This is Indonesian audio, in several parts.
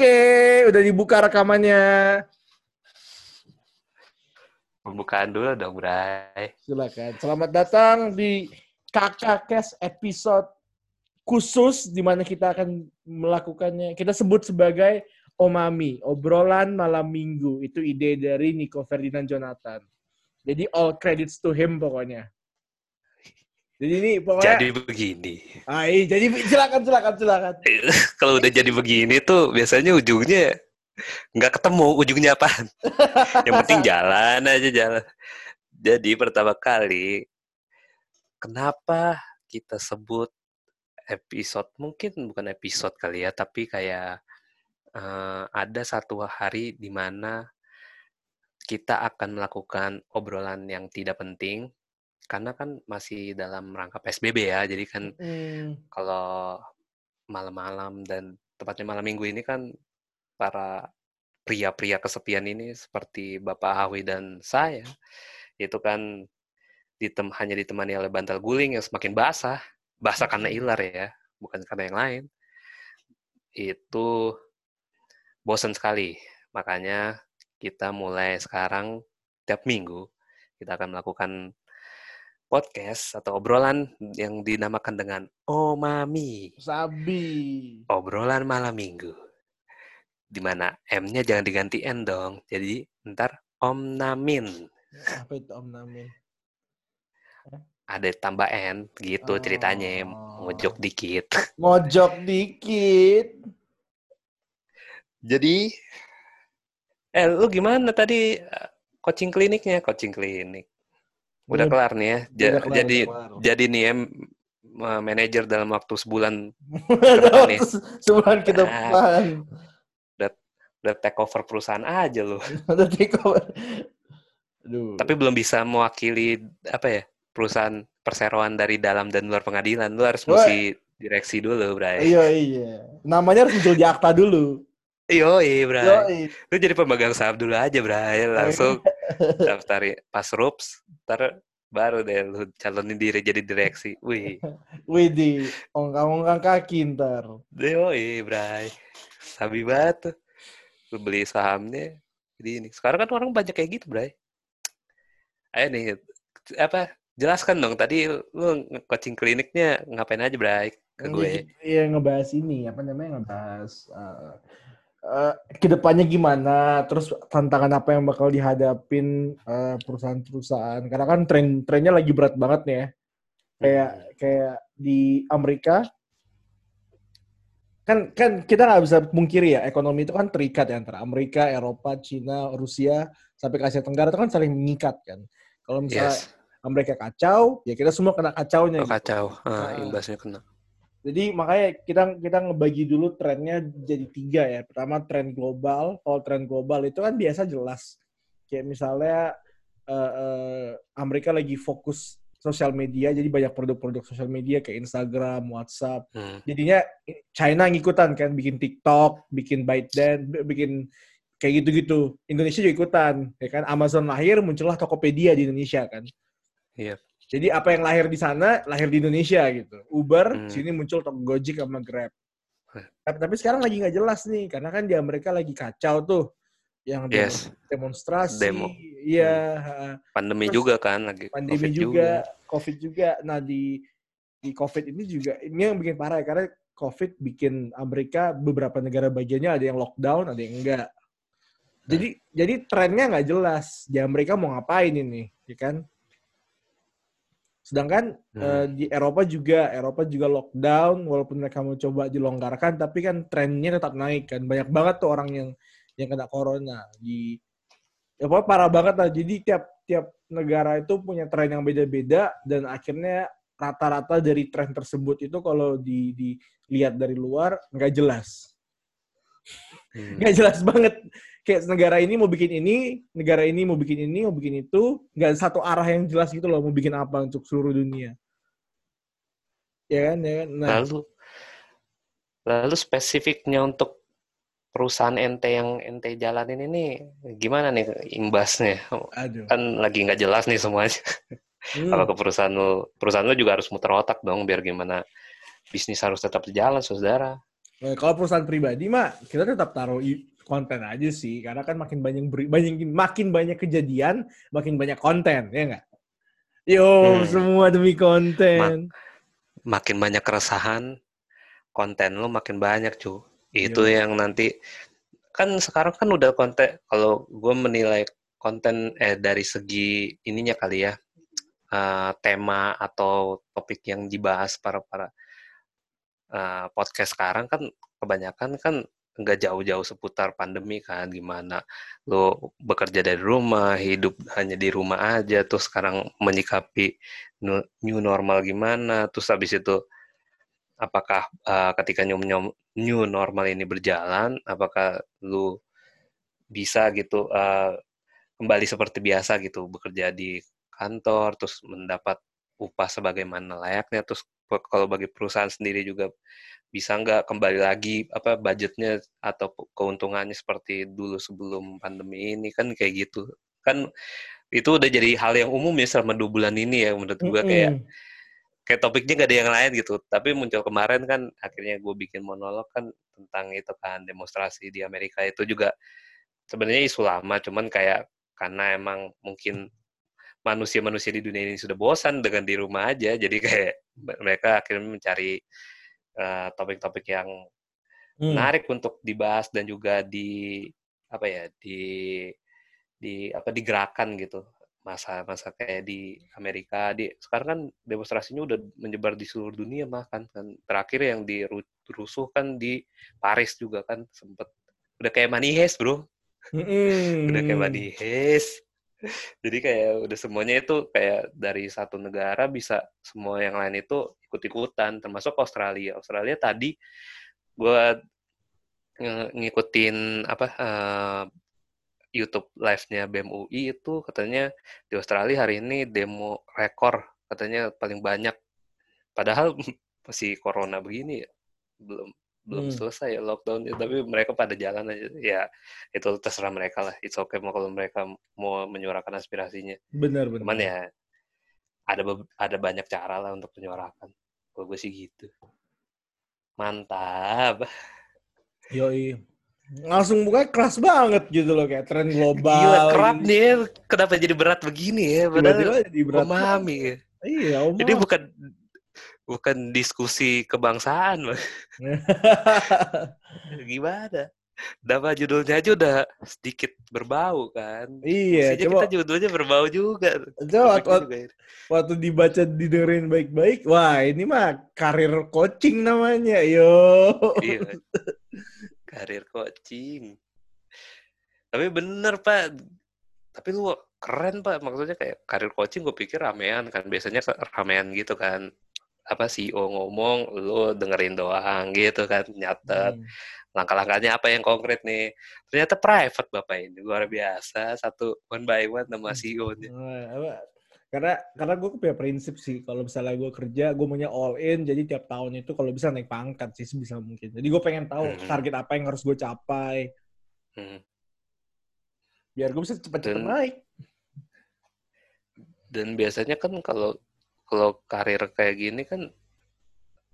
Oke, udah dibuka rekamannya. Pembukaan dulu dong, Bray. Silakan. Selamat datang di Kakak Kes episode khusus di mana kita akan melakukannya. Kita sebut sebagai Omami, obrolan malam minggu. Itu ide dari Nico Ferdinand Jonathan. Jadi all credits to him pokoknya. Jadi ini pokoknya. Jadi begini. Ah, iya, jadi silakan silakan silakan. Kalau udah jadi begini tuh biasanya ujungnya nggak ketemu ujungnya apa. Yang penting jalan aja jalan. Jadi pertama kali kenapa kita sebut episode mungkin bukan episode kali ya tapi kayak uh, ada satu hari di mana kita akan melakukan obrolan yang tidak penting karena kan masih dalam rangka PSBB ya jadi kan hmm. kalau malam-malam dan tepatnya malam minggu ini kan para pria-pria kesepian ini seperti Bapak Hawi dan saya itu kan ditem hanya ditemani oleh bantal guling yang semakin basah basah karena ilar ya bukan karena yang lain itu bosan sekali makanya kita mulai sekarang tiap minggu kita akan melakukan podcast atau obrolan yang dinamakan dengan Omami. Sabi. Obrolan malam minggu. Di mana M-nya jangan diganti N dong. Jadi ntar Om Namin. Apa itu Om Namin? Ada tambah N gitu oh. ceritanya. Ngojok dikit. Ngojok dikit. Jadi, eh lu gimana tadi coaching kliniknya? Coaching klinik. Udah iya. kelar nih ya. Ja kelar, jadi kelar. jadi nih ya manajer dalam waktu sebulan nih. sebulan ke nah, depan. udah, udah take over perusahaan aja loh. udah take over. Aduh. Tapi belum bisa mewakili apa ya perusahaan perseroan dari dalam dan luar pengadilan. Lu harus mesti direksi dulu, Bray. Iya iya. Namanya harus muncul di akta dulu. Iya, iya, Bray. Lu jadi pemegang saham dulu aja, Bray. Langsung daftar pas RUPS, ntar baru deh lu calonin diri jadi direksi. Wih. Wih di ongkang-ongkang kaki ntar. Yoi, Bray. Sabi banget tuh. Lu beli sahamnya. Jadi ini. Sekarang kan orang banyak kayak gitu, Bray. Ayo nih, apa, jelaskan dong. Tadi lu coaching kliniknya ngapain aja, Bray, ke gue. Iya, ngebahas ini. Apa namanya, ngebahas... Uh, uh, ke depannya gimana, terus tantangan apa yang bakal dihadapin uh, perusahaan-perusahaan. Karena kan tren trennya lagi berat banget nih ya. Kayak kayak di Amerika kan kan kita nggak bisa mungkiri ya ekonomi itu kan terikat ya antara Amerika, Eropa, Cina, Rusia sampai ke Asia Tenggara itu kan saling mengikat kan. Kalau misalnya yes. Amerika kacau, ya kita semua kena kacaunya. Oh, gitu. Kacau, ah, imbasnya kena. Jadi makanya kita kita ngebagi dulu trennya jadi tiga ya. Pertama tren global. Kalau tren global itu kan biasa jelas. Kayak misalnya uh, uh, Amerika lagi fokus sosial media, jadi banyak produk-produk sosial media kayak Instagram, WhatsApp. Hmm. Jadinya China ngikutan kan, bikin TikTok, bikin ByteDance, bikin kayak gitu-gitu. Indonesia juga ikutan, ya kan? Amazon lahir, muncullah Tokopedia di Indonesia kan. Iya. Yep. Jadi apa yang lahir di sana lahir di Indonesia gitu. Uber hmm. sini muncul Gojek sama Grab. Tapi, tapi sekarang lagi nggak jelas nih karena kan di Amerika lagi kacau tuh yang yes. demonstrasi. Demo. Iya. Hmm. Pandemi Terus, juga kan lagi. Pandemi COVID juga, juga, COVID juga. Nah di di COVID ini juga ini yang bikin parah ya karena COVID bikin Amerika beberapa negara bagiannya ada yang lockdown, ada yang enggak. Jadi hmm. jadi trennya nggak jelas. Di Amerika mau ngapain ini, ya kan? Sedangkan hmm. uh, di Eropa juga, Eropa juga lockdown, walaupun mereka mau coba dilonggarkan, tapi kan trennya tetap naik kan. Banyak banget tuh orang yang yang kena corona di ya parah banget lah. Jadi tiap tiap negara itu punya tren yang beda-beda dan akhirnya rata-rata dari tren tersebut itu kalau di, dilihat dari luar nggak jelas. Hmm. Nggak jelas banget kayak negara ini mau bikin ini, negara ini mau bikin ini, mau bikin itu, nggak satu arah yang jelas gitu loh mau bikin apa untuk seluruh dunia. Ya kan, ya kan. Nah. Lalu, lalu spesifiknya untuk perusahaan ente yang ente jalanin ini gimana nih imbasnya? Aduh. Kan lagi nggak jelas nih semuanya. Hmm. Kalau ke perusahaan lu, perusahaan lu juga harus muter otak dong biar gimana bisnis harus tetap jalan, saudara. Nah, kalau perusahaan pribadi mah kita tetap taruh konten aja sih karena kan makin banyak beri, banyak makin banyak kejadian makin banyak konten ya nggak yo Hmm. semua demi konten Makin banyak keresahan, konten lu makin banyak, cu. Itu Iya. yang nanti kan sekarang kan udah konten kalau gue menilai konten eh dari segi ininya kali ya eh, tema atau topik yang dibahas para para eh, podcast sekarang kan kebanyakan kan nggak jauh-jauh seputar pandemi kan gimana lo bekerja dari rumah hidup hanya di rumah aja terus sekarang menyikapi new normal gimana terus habis itu apakah uh, ketika new, new- normal ini berjalan apakah lu bisa gitu uh, kembali seperti biasa gitu bekerja di kantor terus mendapat upah sebagaimana layaknya terus kalau bagi perusahaan sendiri juga bisa nggak kembali lagi apa budgetnya atau keuntungannya seperti dulu sebelum pandemi ini kan kayak gitu kan itu udah jadi hal yang umum ya selama dua bulan ini ya menurut gua kayak kayak topiknya gak ada yang lain gitu. Tapi muncul kemarin kan akhirnya gue bikin monolog kan tentang itu kan demonstrasi di Amerika itu juga sebenarnya isu lama, cuman kayak karena emang mungkin manusia-manusia di dunia ini sudah bosan dengan di rumah aja, jadi kayak mereka akhirnya mencari eh, topik-topik yang Hmm. menarik untuk dibahas dan juga di apa ya di di apa digerakkan gitu. Masa-masa kayak di Amerika di sekarang kan demonstrasinya udah menyebar di seluruh dunia bahkan kan terakhir yang dirusuh kan di Paris juga kan sempet. Udah kayak money heist bro. Mm-mm. udah kayak money heist jadi kayak udah semuanya itu kayak dari satu negara bisa semua yang lain itu ikut-ikutan termasuk Australia. Australia tadi gue ngikutin apa eh, YouTube live-nya BEM UI itu katanya di Australia hari ini demo rekor katanya paling banyak. Padahal masih corona begini ya belum belum Hmm. selesai ya lockdown tapi mereka pada jalan aja ya itu terserah mereka lah it's okay mau kalau mereka mau menyuarakan aspirasinya benar benar cuman ya ada ada banyak cara lah untuk menyuarakan kalau gue sih gitu mantap Yoi. Langsung buka keras banget gitu loh kayak tren global. gila kerap gitu. nih kenapa jadi berat begini ya padahal Tiba-tiba jadi berat. memahami ya. Iya, Om. Jadi bukan bukan diskusi kebangsaan, Bang. gimana? Nama judulnya aja udah sedikit berbau kan. iya, coba kita judulnya berbau juga. coba waktu, juga ini. waktu dibaca didengerin baik-baik, wah ini mah karir coaching namanya. Yo. Iya. Karir coaching. Tapi bener, Pak. Tapi lu keren, Pak. Maksudnya kayak karir coaching gue pikir ramean kan. Biasanya ramean gitu kan. Apa CEO ngomong, lu dengerin doang gitu kan. Nyatet. Hmm. langkah-langkahnya apa yang konkret nih ternyata private bapak ini luar biasa satu one by one nama CEO-nya Nah, apa, karena karena gue punya prinsip sih kalau misalnya gue kerja gue maunya all in jadi tiap tahun itu kalau bisa naik pangkat sih sebisa mungkin jadi gue pengen tahu Hmm. target apa yang harus gue capai Hmm. biar gue bisa cepat-cepat naik dan biasanya kan kalau kalau karir kayak gini kan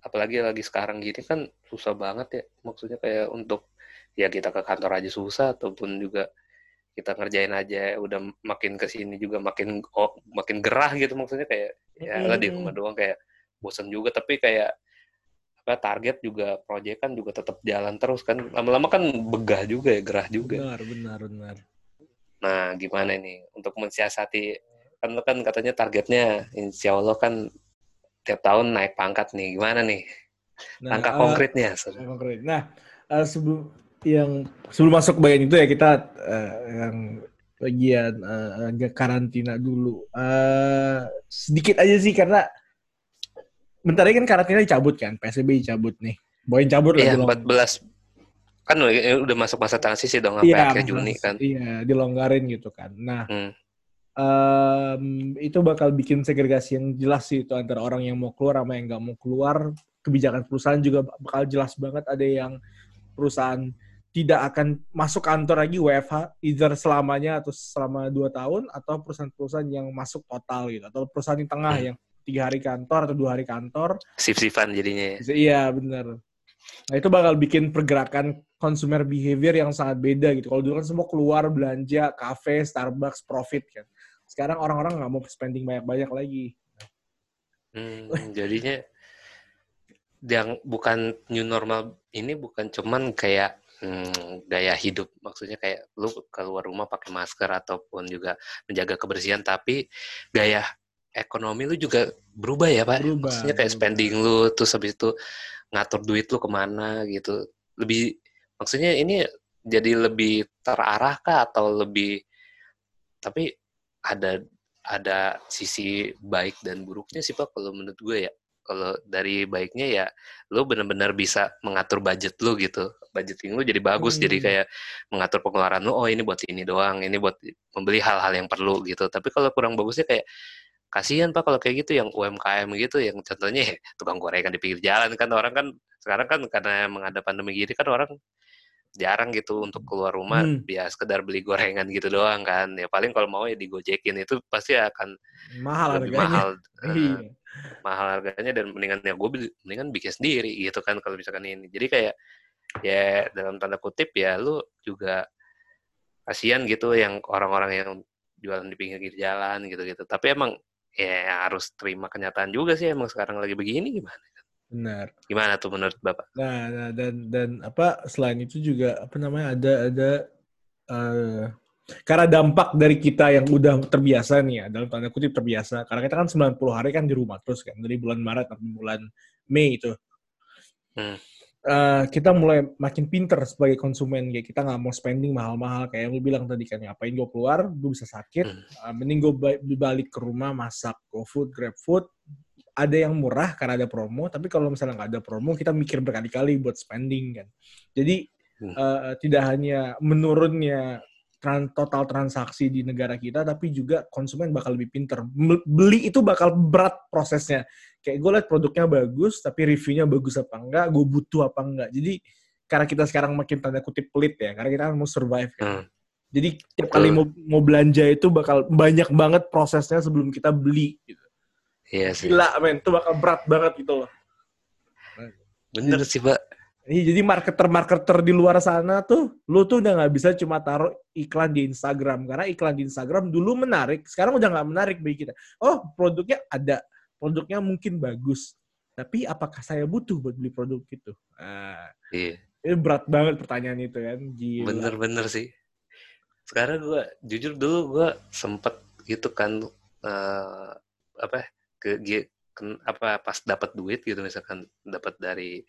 apalagi lagi sekarang gini kan susah banget ya. Maksudnya kayak untuk ya kita ke kantor aja susah ataupun juga kita ngerjain aja udah makin ke sini juga makin oh, makin gerah gitu. Maksudnya kayak ya lah di Mm-mm. rumah doang kayak bosan juga. Tapi kayak apa target juga proyek kan juga tetap jalan terus kan. Lama-lama kan begah juga ya gerah juga. Benar benar benar. Nah, gimana nih untuk mensiasati kan lo kan katanya targetnya insya Allah kan tiap tahun naik pangkat nih. Gimana nih nah, langkah eh, konkretnya? konkret. nah eh, sebelum yang sebelum masuk bagian itu ya kita eh, yang bagian agak karantina dulu Eh, sedikit aja sih karena bentar lagi kan karantina dicabut kan PSBB dicabut nih Boyin cabut lah Iya, 14 kan udah masuk masa transisi dong sampai Iya, akhir Juni kan. Iya, dilonggarin gitu kan. Nah, Hmm. Em, itu bakal bikin segregasi yang jelas sih itu antara orang yang mau keluar sama yang nggak mau keluar. Kebijakan perusahaan juga bakal jelas banget. Ada yang perusahaan tidak akan masuk kantor lagi WFH, either selamanya atau selama dua tahun, atau perusahaan-perusahaan yang masuk total gitu, atau perusahaan di tengah Hmm. yang tiga hari kantor atau dua hari kantor. Sif-sifan jadinya. ya. Iya, bener. Nah itu bakal bikin pergerakan consumer behavior yang sangat beda gitu. Kalau dulu kan semua keluar belanja, kafe, Starbucks, profit kan. Sekarang orang-orang nggak mau spending banyak-banyak lagi. Hmm, jadinya yang bukan new normal ini bukan cuman kayak hmm, gaya hidup maksudnya kayak lu keluar rumah pakai masker ataupun juga menjaga kebersihan tapi gaya ekonomi lu juga berubah ya pak Berubah, maksudnya kayak berubah. spending lu terus habis itu ngatur duit lu ke mana gitu lebih maksudnya ini jadi lebih terarah kah atau lebih tapi ada ada sisi baik dan buruknya sih pak kalau menurut gue ya. Kalau dari baiknya ya lu benar-benar bisa mengatur budget lu gitu. Budgeting lu jadi bagus Hmm. jadi kayak mengatur pengeluaran lu oh ini buat ini doang ini buat membeli hal-hal yang perlu gitu. Tapi kalau kurang bagusnya kayak kasihan pak kalau kayak gitu yang UMKM gitu yang contohnya ya, tukang gorengan di pinggir jalan kan orang kan sekarang kan karena menghadap pandemi gini kan orang jarang gitu untuk keluar rumah Hmm. biar sekedar beli gorengan gitu doang kan ya paling kalau mau ya digojekin itu pasti akan Mahal lebih harganya. mahal Iya. mahal harganya dan mendingan ya gue mendingan bikin sendiri gitu kan kalau misalkan ini jadi kayak ya dalam tanda kutip ya lu juga kasihan gitu yang orang-orang yang jualan di pinggir jalan gitu-gitu tapi emang ya harus terima kenyataan juga sih emang sekarang lagi begini gimana Benar. gimana tuh menurut bapak Nah, nah, dan dan apa selain itu juga apa namanya ada ada eh karena dampak dari kita yang udah terbiasa nih ya dalam tanda kutip terbiasa karena kita kan 90 hari kan di rumah terus kan dari bulan Maret sampai bulan Mei itu Hmm. Eh, kita mulai makin pinter sebagai konsumen kayak kita nggak mau spending mahal-mahal kayak yang lu bilang tadi kan ngapain gue keluar gue bisa sakit Hmm. Eh, mending gue balik ke rumah masak GoFood GrabFood ada yang murah karena ada promo tapi kalau misalnya nggak ada promo kita mikir berkali-kali buat spending kan jadi Hmm. eh, tidak hanya menurunnya tran- total transaksi di negara kita tapi juga konsumen bakal lebih pinter beli itu bakal berat prosesnya kayak gue liat produknya bagus tapi reviewnya bagus apa enggak gue butuh apa enggak jadi karena kita sekarang makin tanda kutip pelit ya karena kita kan mau survive kan Hmm. jadi tiap kali mau mau belanja itu bakal banyak banget prosesnya sebelum kita beli gitu. Iya sih gila men itu bakal berat banget gitu loh bener sih pak Iya, jadi marketer-marketer di luar sana tuh, lu tuh udah nggak bisa cuma taruh iklan di Instagram. Karena iklan di Instagram dulu menarik, sekarang udah nggak menarik bagi kita. Oh, produknya ada, produknya mungkin bagus. Tapi apakah saya butuh buat beli produk itu? Nah, iya ini berat banget pertanyaan itu kan. Gila. Bener-bener sih. Sekarang gue jujur dulu gue sempet gitu kan eh, apa ken- apa pas dapat duit gitu misalkan dapat dari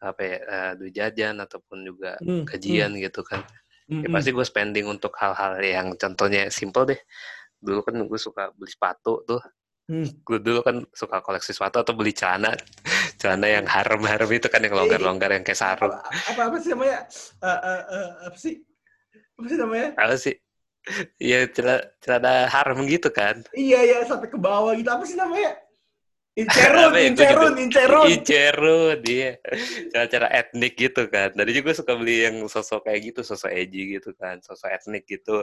apa ya eh, duit jajan ataupun juga Hmm, gajian gitu kan. hmm, Ya hmm. pasti gue spending untuk hal-hal yang contohnya simple deh. Dulu kan gue suka beli sepatu tuh. Hmm. Gue dulu kan suka koleksi sepatu atau beli celana. celana yang harem-harem itu kan yang longgar-longgar yang kayak sarung. Apa, apa apa sih namanya? Eh, eh, eh, apa sih? Apa sih namanya? Apa sih? Iya celana, celana harem gitu kan. Iya, iya, sampai ke bawah gitu. Apa sih namanya? Incerun, ya? Incerun, incerun. Icerun dia cara-cara etnik gitu kan dari juga suka beli yang sosok kayak gitu sosok edgy gitu kan sosok etnik gitu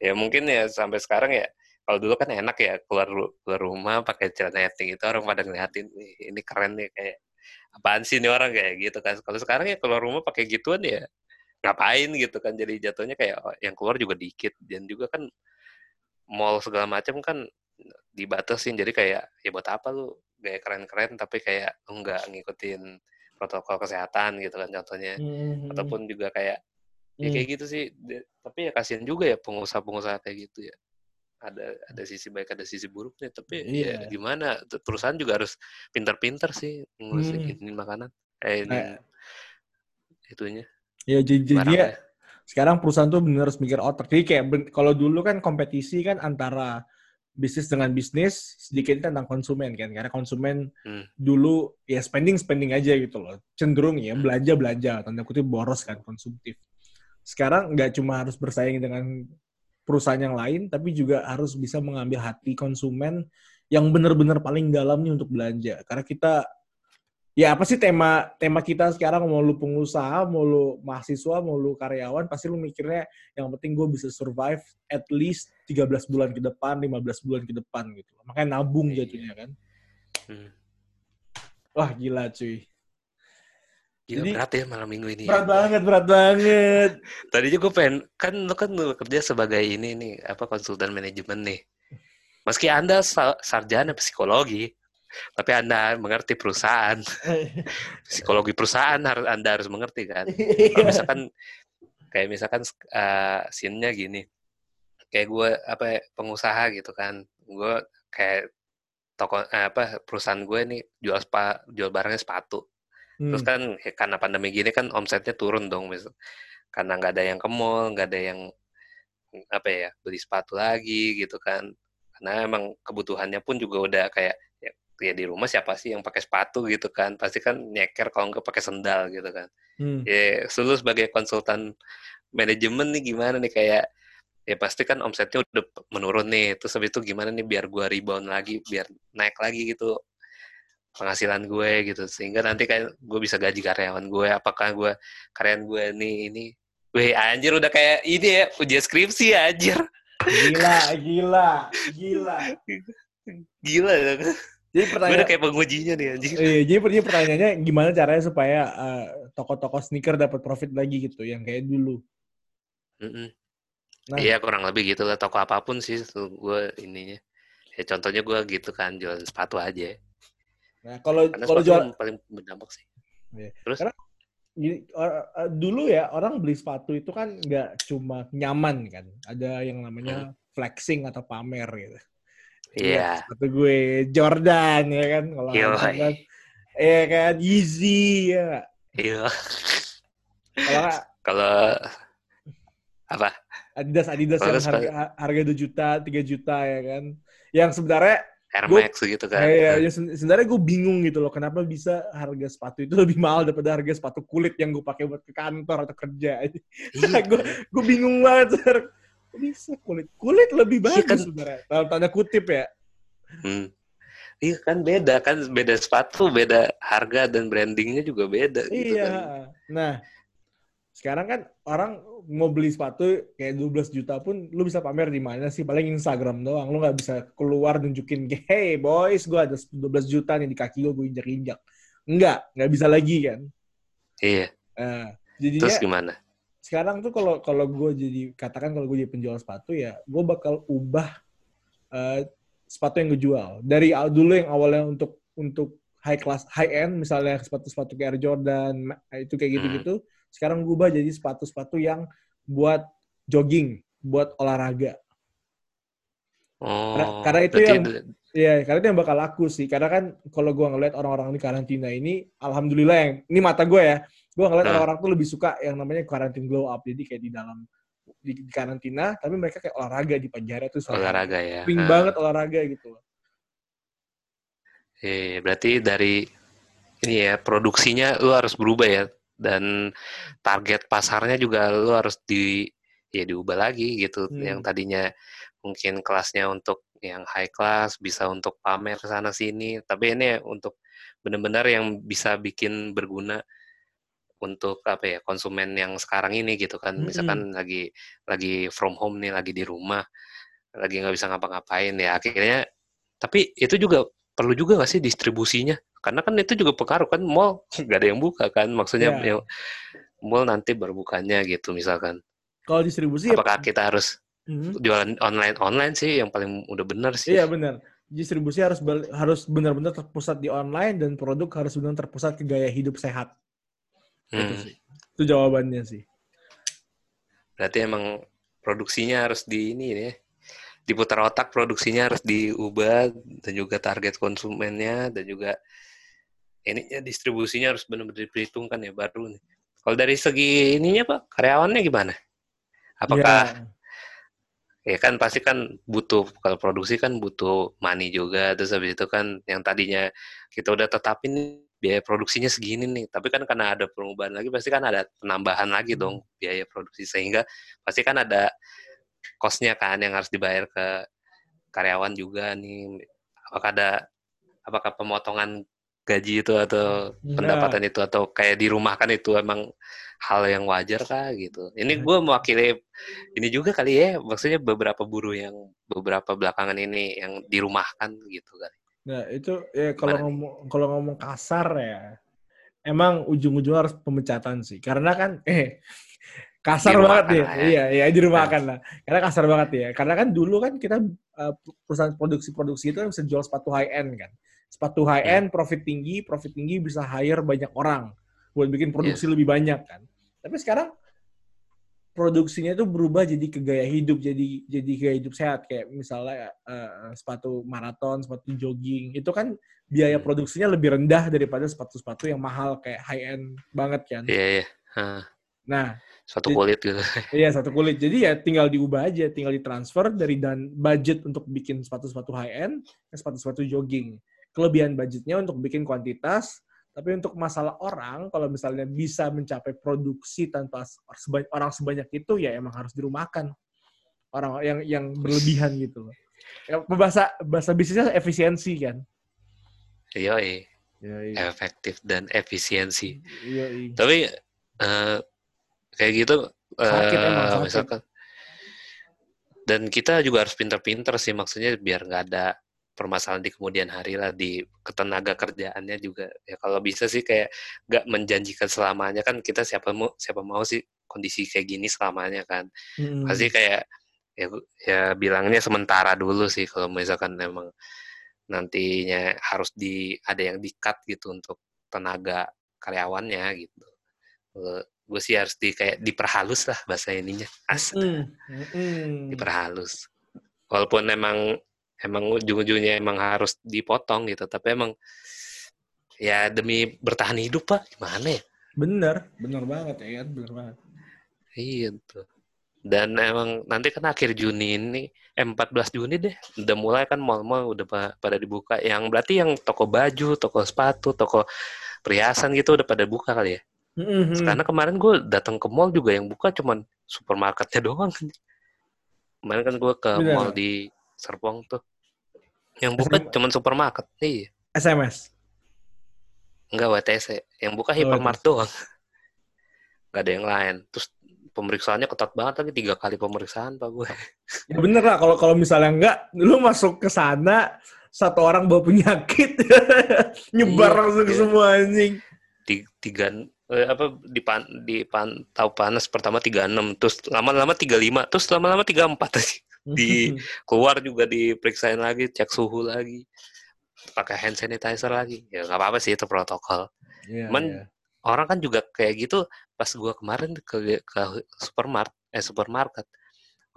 ya mungkin ya sampai sekarang ya kalau dulu kan enak ya keluar keluar rumah pakai celana etnik itu orang pada ngeliatin "Wih, ini keren nih kayak apaan sih ini orang kayak gitu kan kalau sekarang ya keluar rumah pakai gituan ya ngapain gitu kan jadi jatuhnya kayak oh, yang keluar juga dikit dan juga kan mall segala macam kan dibatasin jadi kayak ya buat apa lu gaya keren-keren tapi kayak lu nggak ngikutin protokol kesehatan gitu kan contohnya Hmm, ataupun juga kayak ya hmm. kayak gitu sih tapi ya kasihan juga ya pengusaha-pengusaha kayak gitu ya ada ada sisi baik ada sisi buruknya tapi Iya. ya gimana Tuh, perusahaan juga harus pintar-pintar sih ngurusin Hmm. ini makanan eh ini Kayak- itunya Ya jadi jadi barangnya. sekarang perusahaan tuh bener harus mikir otak. Jadi kayak kalau dulu kan kompetisi kan antara bisnis dengan bisnis sedikit tentang konsumen kan karena konsumen Hmm. dulu ya spending spending aja gitu loh cenderung ya Hmm. belanja belanja tanda kutip boros kan konsumtif sekarang nggak cuma harus bersaing dengan perusahaan yang lain tapi juga harus bisa mengambil hati konsumen yang benar-benar paling dalam nih untuk belanja karena kita ya apa sih tema tema kita sekarang mau lu pengusaha mau lu mahasiswa mau lu karyawan pasti lu mikirnya yang penting gue bisa survive at least 13 bulan ke depan 15 bulan ke depan gitu makanya nabung Iya. jatuhnya kan Hmm. wah gila cuy Gila Jadi- berat ya malam minggu ini. ya. Berat banget, berat banget. Tadinya gue pengen kan lu kan lu kerja sebagai ini nih apa konsultan manajemen nih. Meski anda sa- sarjana psikologi, tapi anda mengerti perusahaan, psikologi perusahaan harus anda harus mengerti kan. Kalau misalkan kayak misalkan uh, scene-nya gini, kayak gue apa ya, pengusaha gitu kan, gue kayak toko eh, apa perusahaan gue nih jual spa jual barangnya sepatu. Terus Hmm. kan ya, karena pandemi gini kan omsetnya turun dong, mis- karena nggak ada yang ke mall, nggak ada yang apa ya beli sepatu lagi gitu kan. Karena emang kebutuhannya pun juga udah kayak ya, di rumah siapa sih yang pakai sepatu gitu kan? Pasti kan nyeker kalau nggak pakai sendal gitu kan. Hmm. Ya, lu sebagai konsultan manajemen nih gimana nih kayak ya pasti kan omsetnya udah menurun nih. Terus habis itu gimana nih biar gua rebound lagi, biar naik lagi gitu penghasilan gue gitu sehingga nanti kayak gue bisa gaji karyawan gue apakah gue karyawan gue nih ini Weh anjir udah kayak ini ya ujian skripsi ya, anjir Gila, gila, gila. gila. Jadi pertanyaan kayak pengujinya nih anjir Iya, jadi pertanyaan pertanyaannya gimana caranya supaya eh, toko-toko sneaker dapat profit lagi gitu yang kayak dulu. Mm-mm. Nah. iya kurang lebih gitu lah toko apa pun sih tuh gue ininya ya contohnya gue gitu kan jualan sepatu aja Nah, kalau karena kalau jual paling berdampak sih Iya. terus Karena- Gini, or- eh, dulu ya orang beli sepatu itu kan nggak cuma nyaman kan, ada yang namanya flexing atau pamer gitu. Iya Sepatu gue Jordan ya kan, kalau kan, ya kan Yeezy ya. iya Kalau kalau apa Adidas Adidas Kalau yang sepatu- harga harga 2 juta, 3 juta ya kan. Yang sebenarnya Air Max gitu kan Kayak ya sebenarnya gue bingung gitu loh kenapa bisa harga sepatu itu lebih mahal daripada harga sepatu kulit yang gue pakai buat ke kantor atau kerja. Iya. gue gue bingung banget. Sir. Bisa kulit kulit lebih Iya bagus kan. sebenarnya. Dalam tanda kutip ya. Hmm. Iya kan beda kan beda sepatu, beda harga dan brandingnya juga beda gitu iya. kan. Nah sekarang kan orang mau beli sepatu kayak 12 juta pun lu bisa pamer di mana sih paling Instagram doang lu nggak bisa keluar nunjukin hey boys gue ada 12 juta nih di kaki gue gue injak injak enggak nggak bisa lagi kan Iya. nah, jadinya Terus gimana? Sekarang tuh kalau kalau gue jadi katakan kalau gue jadi penjual sepatu ya gue bakal ubah eh, sepatu yang gue jual dari dulu yang awalnya untuk untuk high class high end misalnya sepatu-sepatu kayak Air Jordan ma- itu kayak gitu-gitu sekarang gue ubah jadi sepatu-sepatu yang buat jogging buat olahraga Oh. karena itu berarti yang- Iya, karena itu yang bakal laku sih. Karena kan kalau gue ngeliat orang-orang di karantina ini, alhamdulillah yang ini mata gue ya, gue ngeliat Nah. orang-orang tuh lebih suka yang namanya karantin glow up. Jadi kayak di dalam di, di karantina, tapi mereka kayak olahraga di hari tuh olahraga ya. Sering Ah. banget olahraga gitu. loh. Iya, berarti dari ini ya produksinya lu harus berubah ya dan target pasarnya juga lu harus di ya diubah lagi gitu. Hmm. Yang tadinya mungkin kelasnya untuk yang high class bisa untuk pamer ke sana sini, tapi ini untuk benar-benar yang bisa bikin berguna untuk apa ya konsumen yang sekarang ini gitu kan. Mm-mm. Misalkan lagi lagi from home nih, lagi di rumah, lagi nggak bisa ngapa-ngapain ya akhirnya. Tapi itu juga perlu juga nggak sih distribusinya? Karena kan itu juga pengaruh kan mall nggak ada yang buka kan, maksudnya Iya. ya, mall nanti berbukanya gitu misalkan. Kalau distribusi ya, Apakah kita harus Mhm. jualan online online sih yang paling udah benar sih? iya benar. Distribusi harus harus benar-benar terpusat di online dan produk harus benar terpusat ke gaya hidup sehat. Itu Hmm, sih. Itu jawabannya sih. berarti emang produksinya harus di ini ya, diputar otak produksinya harus diubah dan juga target konsumennya dan juga ininya distribusinya harus benar-benar diperhitungkan ya baru nih. Kalau dari segi ininya pak karyawannya gimana? Apakah Ya, ya kan pasti kan butuh kalau produksi kan butuh money juga terus habis itu kan yang tadinya kita udah tetapin biaya produksinya segini nih. Tapi kan karena ada perubahan lagi pasti kan ada penambahan lagi dong biaya produksi. Sehingga pasti kan ada costnya kan yang harus dibayar ke karyawan juga nih. Apakah ada apakah pemotongan gaji itu atau Enggak. pendapatan itu atau kayak dirumahkan itu emang hal yang wajar kah gitu? Ini gue mewakili ini juga kali ya. Maksudnya beberapa buruh yang beberapa belakangan ini yang dirumahkan gitu kan Nah, itu ya kalau ngomong kalau ngomong kasar ya. emang ujung-ujungnya harus pemecatan sih. Karena kan eh kasar banget ya. ya. Iya, iya di rumah kan lah. Karena kasar banget ya. Karena kan dulu kan kita uh, perusahaan produksi-produksi itu kan bisa jual sepatu high end kan. Sepatu high end, profit tinggi, profit tinggi bisa hire banyak orang buat bikin produksi lebih banyak kan. Tapi sekarang produksinya itu berubah jadi ke gaya hidup, jadi jadi gaya hidup sehat kayak misalnya uh, sepatu maraton, sepatu jogging. Itu kan biaya Hmm. produksinya lebih rendah daripada sepatu-sepatu yang mahal kayak high end banget kan. Iya, iya. Hah, Nah, Suatu Jadi- kulit gitu. Iya satu kulit. Jadi ya tinggal diubah aja, tinggal ditransfer dari dan budget untuk bikin sepatu-sepatu high end ke sepatu-sepatu jogging. Kelebihan budgetnya untuk bikin kuantitas, tapi untuk masalah orang, kalau misalnya bisa mencapai produksi tanpa orang sebanyak itu, ya emang harus dirumahkan. Orang yang yang berlebihan gitu. loh. Ya, bahasa bahasa bisnisnya efisiensi kan. Yoi, Iya, iya. efektif dan efisiensi. Iya, iya. Tapi eh, kayak gitu Sakit eh, emang, sakit. misalkan dan kita juga harus pinter-pinter sih maksudnya biar nggak ada permasalahan di kemudian hari lah di ketenaga kerjaannya juga. Ya kalau bisa sih kayak nggak menjanjikan selamanya kan kita siapa mau siapa mau sih kondisi kayak gini selamanya kan. Mm-mm. pasti kayak ya ya bilangnya sementara dulu sih kalau misalkan memang nantinya harus di ada yang di cut gitu untuk tenaga karyawannya gitu. Gue sih harus di kayak diperhalus lah bahasa ininya. As Mm, mm. diperhalus. Walaupun emang emang ujung-ujungnya emang harus dipotong gitu tapi emang ya demi bertahan hidup pak gimana ya Bener, bener banget ya kan, bener banget. Iya tuh. Dan emang nanti kan akhir Juni ini, eh 14 Juni deh, udah mulai kan mall-mall udah pa- pada dibuka. Yang berarti yang toko baju, toko sepatu, toko perhiasan gitu udah pada buka kali ya. Mm-mm. Karena kemarin gue datang ke mall juga yang buka cuman supermarketnya doang. Kemarin kan gue ke Bener. mall di Serpong tuh. Yang buka SM. cuman supermarket. Iya. SMS. Enggak WTC. Yang buka Oh, hypermart doang. Enggak ada yang lain. Terus pemeriksaannya ketat banget lagi tiga kali pemeriksaan pak gue. Ya bener lah, kalau kalau misalnya enggak, lu masuk ke sana, satu orang bawa penyakit, nyebar Iya, langsung ke iya. semua anjing. Ti- tiga eh, apa dipan dipantau panas pertama 36 terus lama-lama 35 terus lama-lama 34 aja. Di- keluar juga diperiksain lagi cek suhu lagi pakai hand sanitizer lagi. Ya nggak apa-apa sih itu protokol. Iya, Cuman iya. orang kan juga kayak gitu pas gua kemarin ke ke supermarket eh supermarket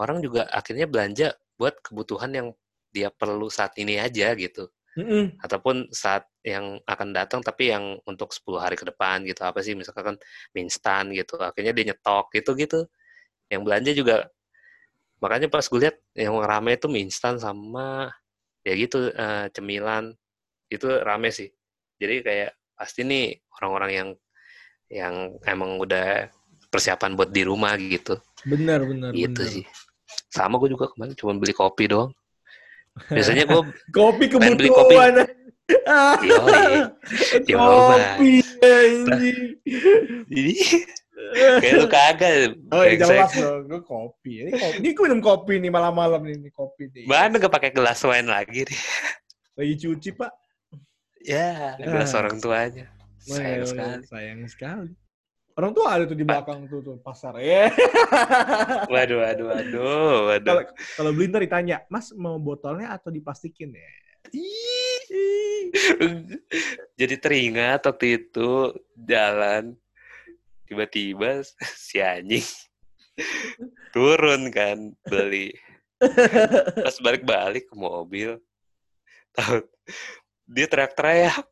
orang juga akhirnya belanja buat kebutuhan yang dia perlu saat ini aja gitu. Mm-mm. ataupun saat yang akan datang tapi yang untuk 10 hari ke depan gitu. Apa sih misalkan mie instan gitu. Akhirnya dia nyetok gitu gitu yang belanja juga makanya pas gue lihat yang rame itu mie instan sama ya gitu eh, cemilan itu rame sih jadi kayak pasti nih orang-orang yang yang emang udah persiapan buat di rumah gitu Bener, bener, gitu sih sama gue juga kemarin cuma beli kopi doang biasanya gue Kopi Pengen beli kopi. kebutuhan. Ah, Yoi. Coba. kopi, anjing. jadi kayak lu kagak Oh, ya brengsek. jelas dong, gue kopi. Ini kopi. Ini gue minum kopi nih malam-malam nih, ini kopi nih. Mana gak pakai gelas wine lagi nih? Lagi cuci, Pak. Ya, Ya. gelas orang tuanya. Sayang Wah, sekali. Sayang sekali. Orang tua ada tuh di belakang tuh, tuh pasar. Ya. Waduh, waduh, waduh, waduh. Kalau kalau beli ntar ditanya, Mas mau botolnya atau diplastikin ya? Jadi teringat waktu itu jalan tiba-tiba si anjing turun kan beli. Pas balik-balik ke mobil tahu dia teriak-teriak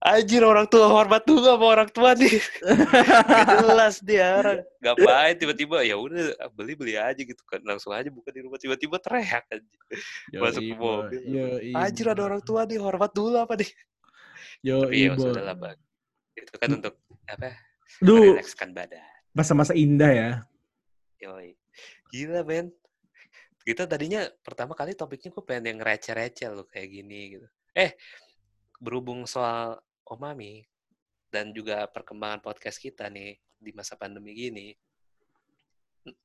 anjir orang tua hormat dulu sama orang tua nih. Gak jelas dia orang ngapain tiba-tiba ya udah beli beli aja gitu kan langsung aja buka di rumah tiba-tiba teriak aja Masuk ke mobil. anjir ada orang tua nih hormat dulu apa nih? Yo, tapi ya ibu. sudah lah bang. Itu kan untuk apa Duh, merilekskan badan masa-masa indah ya. Yoi. Gila, men. Kita tadinya pertama kali topiknya gue pengen yang receh-receh loh kayak gini gitu. Eh, berhubung soal Omami dan juga perkembangan podcast kita nih di masa pandemi gini,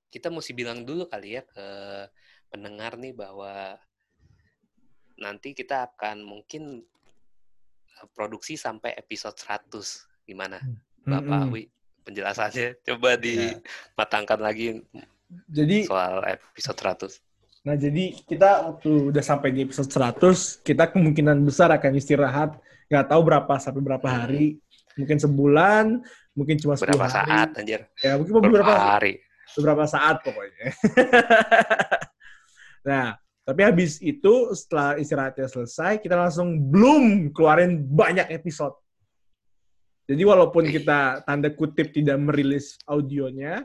kita mesti bilang dulu kali ya ke pendengar nih bahwa nanti kita akan mungkin eh, produksi sampai episode 100 Gimana, Hmm, Bapak mm-mm. Wi? Penjelasannya coba Ya. dimatangkan lagi Jadi soal episode 100. Nah, jadi kita waktu udah sampai di episode 100, kita kemungkinan besar akan istirahat. Nggak tahu berapa sampai berapa hari. Mungkin sebulan, mungkin cuma 10 Berapa hari. saat anjir? Ya, mungkin Berapa beberapa, hari? beberapa saat pokoknya. nah, tapi habis itu setelah istirahatnya selesai, kita langsung belum keluarin banyak episode. Jadi walaupun kita tanda kutip tidak merilis audionya,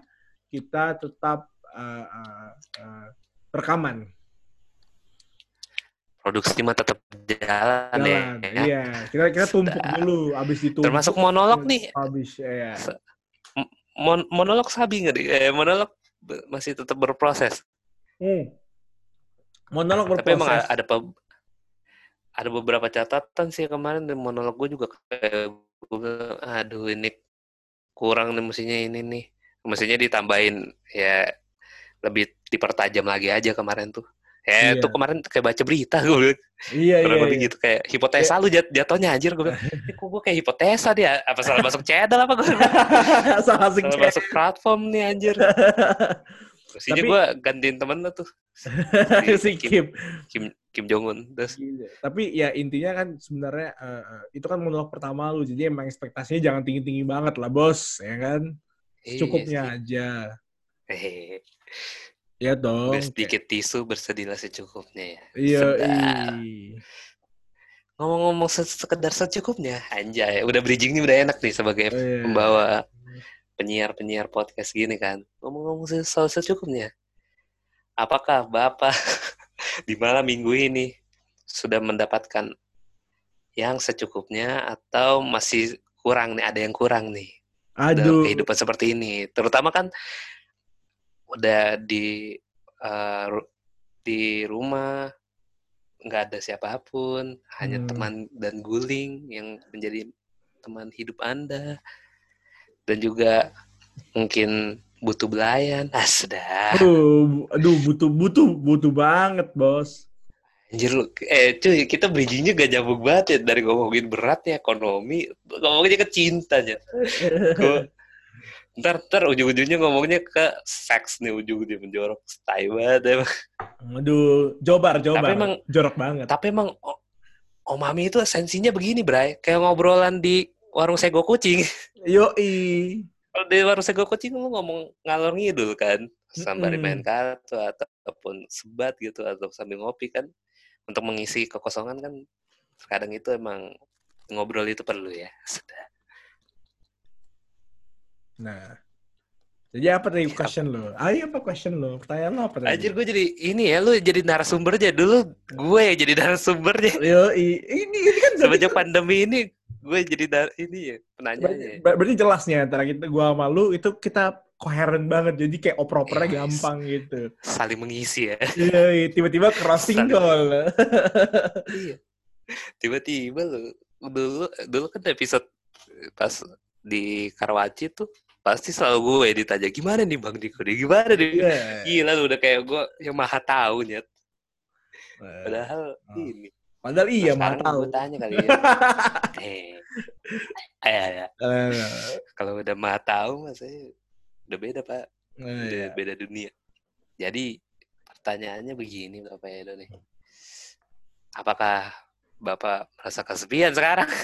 kita tetap uh, uh, uh, rekaman. Produksi mah tetap jalan, Jalan, ya. iya. Kita kita tumpuk Sedap. dulu, abis ditumpuk. Termasuk monolog nih. Habis, ya. Mon monolog sabi nggak? nih? Eh, monolog masih tetap berproses. Hmm. Monolog Tapi emang berproses. ada pe- ada beberapa catatan sih kemarin di monolog gue juga kayak gue aduh ini kurang nih mestinya ini nih. Mestinya ditambahin ya lebih dipertajam lagi aja kemarin tuh. Ya Iya. itu kemarin kayak baca berita gue. Iya, kurang iya, lebih iya. gitu kayak hipotesa lu jat jatuhnya anjir gue bilang. "Ini kok gue kayak hipotesa dia apa salah masuk channel apa gue Salah masuk platform nih anjir. Mestinya Tapi- gue gantiin temen lu tuh. si Kim. Kim Kim Jong Un. Terus Iya. Tapi ya intinya kan sebenarnya eh, itu kan monolog pertama lu, jadi emang ekspektasinya jangan tinggi-tinggi banget lah bos, ya kan? Secukupnya aja. Hehehe. Ya dong. Sedikit tisu bersedihlah secukupnya ya. Iya, iya. Ngomong-ngomong se- sekedar secukupnya, anjay, udah bridging nih udah enak nih sebagai Iya. pembawa penyiar-penyiar podcast gini kan. Ngomong-ngomong soal secukupnya, apakah Bapak di malam minggu ini sudah mendapatkan yang secukupnya atau masih kurang nih, ada yang kurang nih dalam Aduh. kehidupan seperti ini. Terutama kan udah di ru- di rumah nggak ada siapa pun, hanya Hmm. teman dan guling yang menjadi teman hidup Anda. Dan juga mungkin butuh belayan. Ah, sudah. Aduh, aduh butuh butuh butuh banget, bos. Anjir lu, eh cuy, kita bridgingnya gak nyambung banget ya dari ngomongin berat ya ekonomi, ngomongnya ke cintanya. Gua- ntar ntar ujung-ujungnya ngomongnya ke seks nih ujungnya menjorok stay banget emang. Aduh, jobar, jobar. Tapi emang- jorok banget. Tapi emang o- Om Mami itu esensinya begini, Bray. Kayak ngobrolan di warung sego kucing. Yoi. Kalau di warung sego kucing lu ngomong ngalor ngidul kan. Sembari Mm-mm. main kartu ataupun sebat gitu atau sambil ngopi kan. Untuk mengisi kekosongan kan kadang itu emang ngobrol itu perlu ya. Sudah. Nah. Jadi apa tadi question lo? Ayo apa question lo? Pertanyaan lo apa tadi? Anjir gue jadi ini ya lu jadi narasumbernya dulu gue yang jadi narasumbernya. Yoi. Ini, ini kan Semenjak pandemi ini gue jadi nar- ini ya berarti, penanyanya. berarti jelas nih antara kita gua sama lu itu kita koheren banget. Jadi kayak oper-opernya Yes. gampang gitu. Saling mengisi ya. Yoi, tiba-tiba crossing Saling- call. Iya. Tiba-tiba lu dulu dulu kan episode pas di Karawaci tuh pasti selalu gue ditanya gimana nih Bang Diko nih gimana nih Iya. gila lu udah kayak gue yang maha tahu nyet padahal Oh. ini Padahal iya, mah sekarang tahu. tanya kali ya eh eh, Eh, kalau udah maha tahu mas saya udah beda pak eh, udah iya. beda dunia jadi pertanyaannya begini bapak Edo nih apakah bapak merasa kesepian sekarang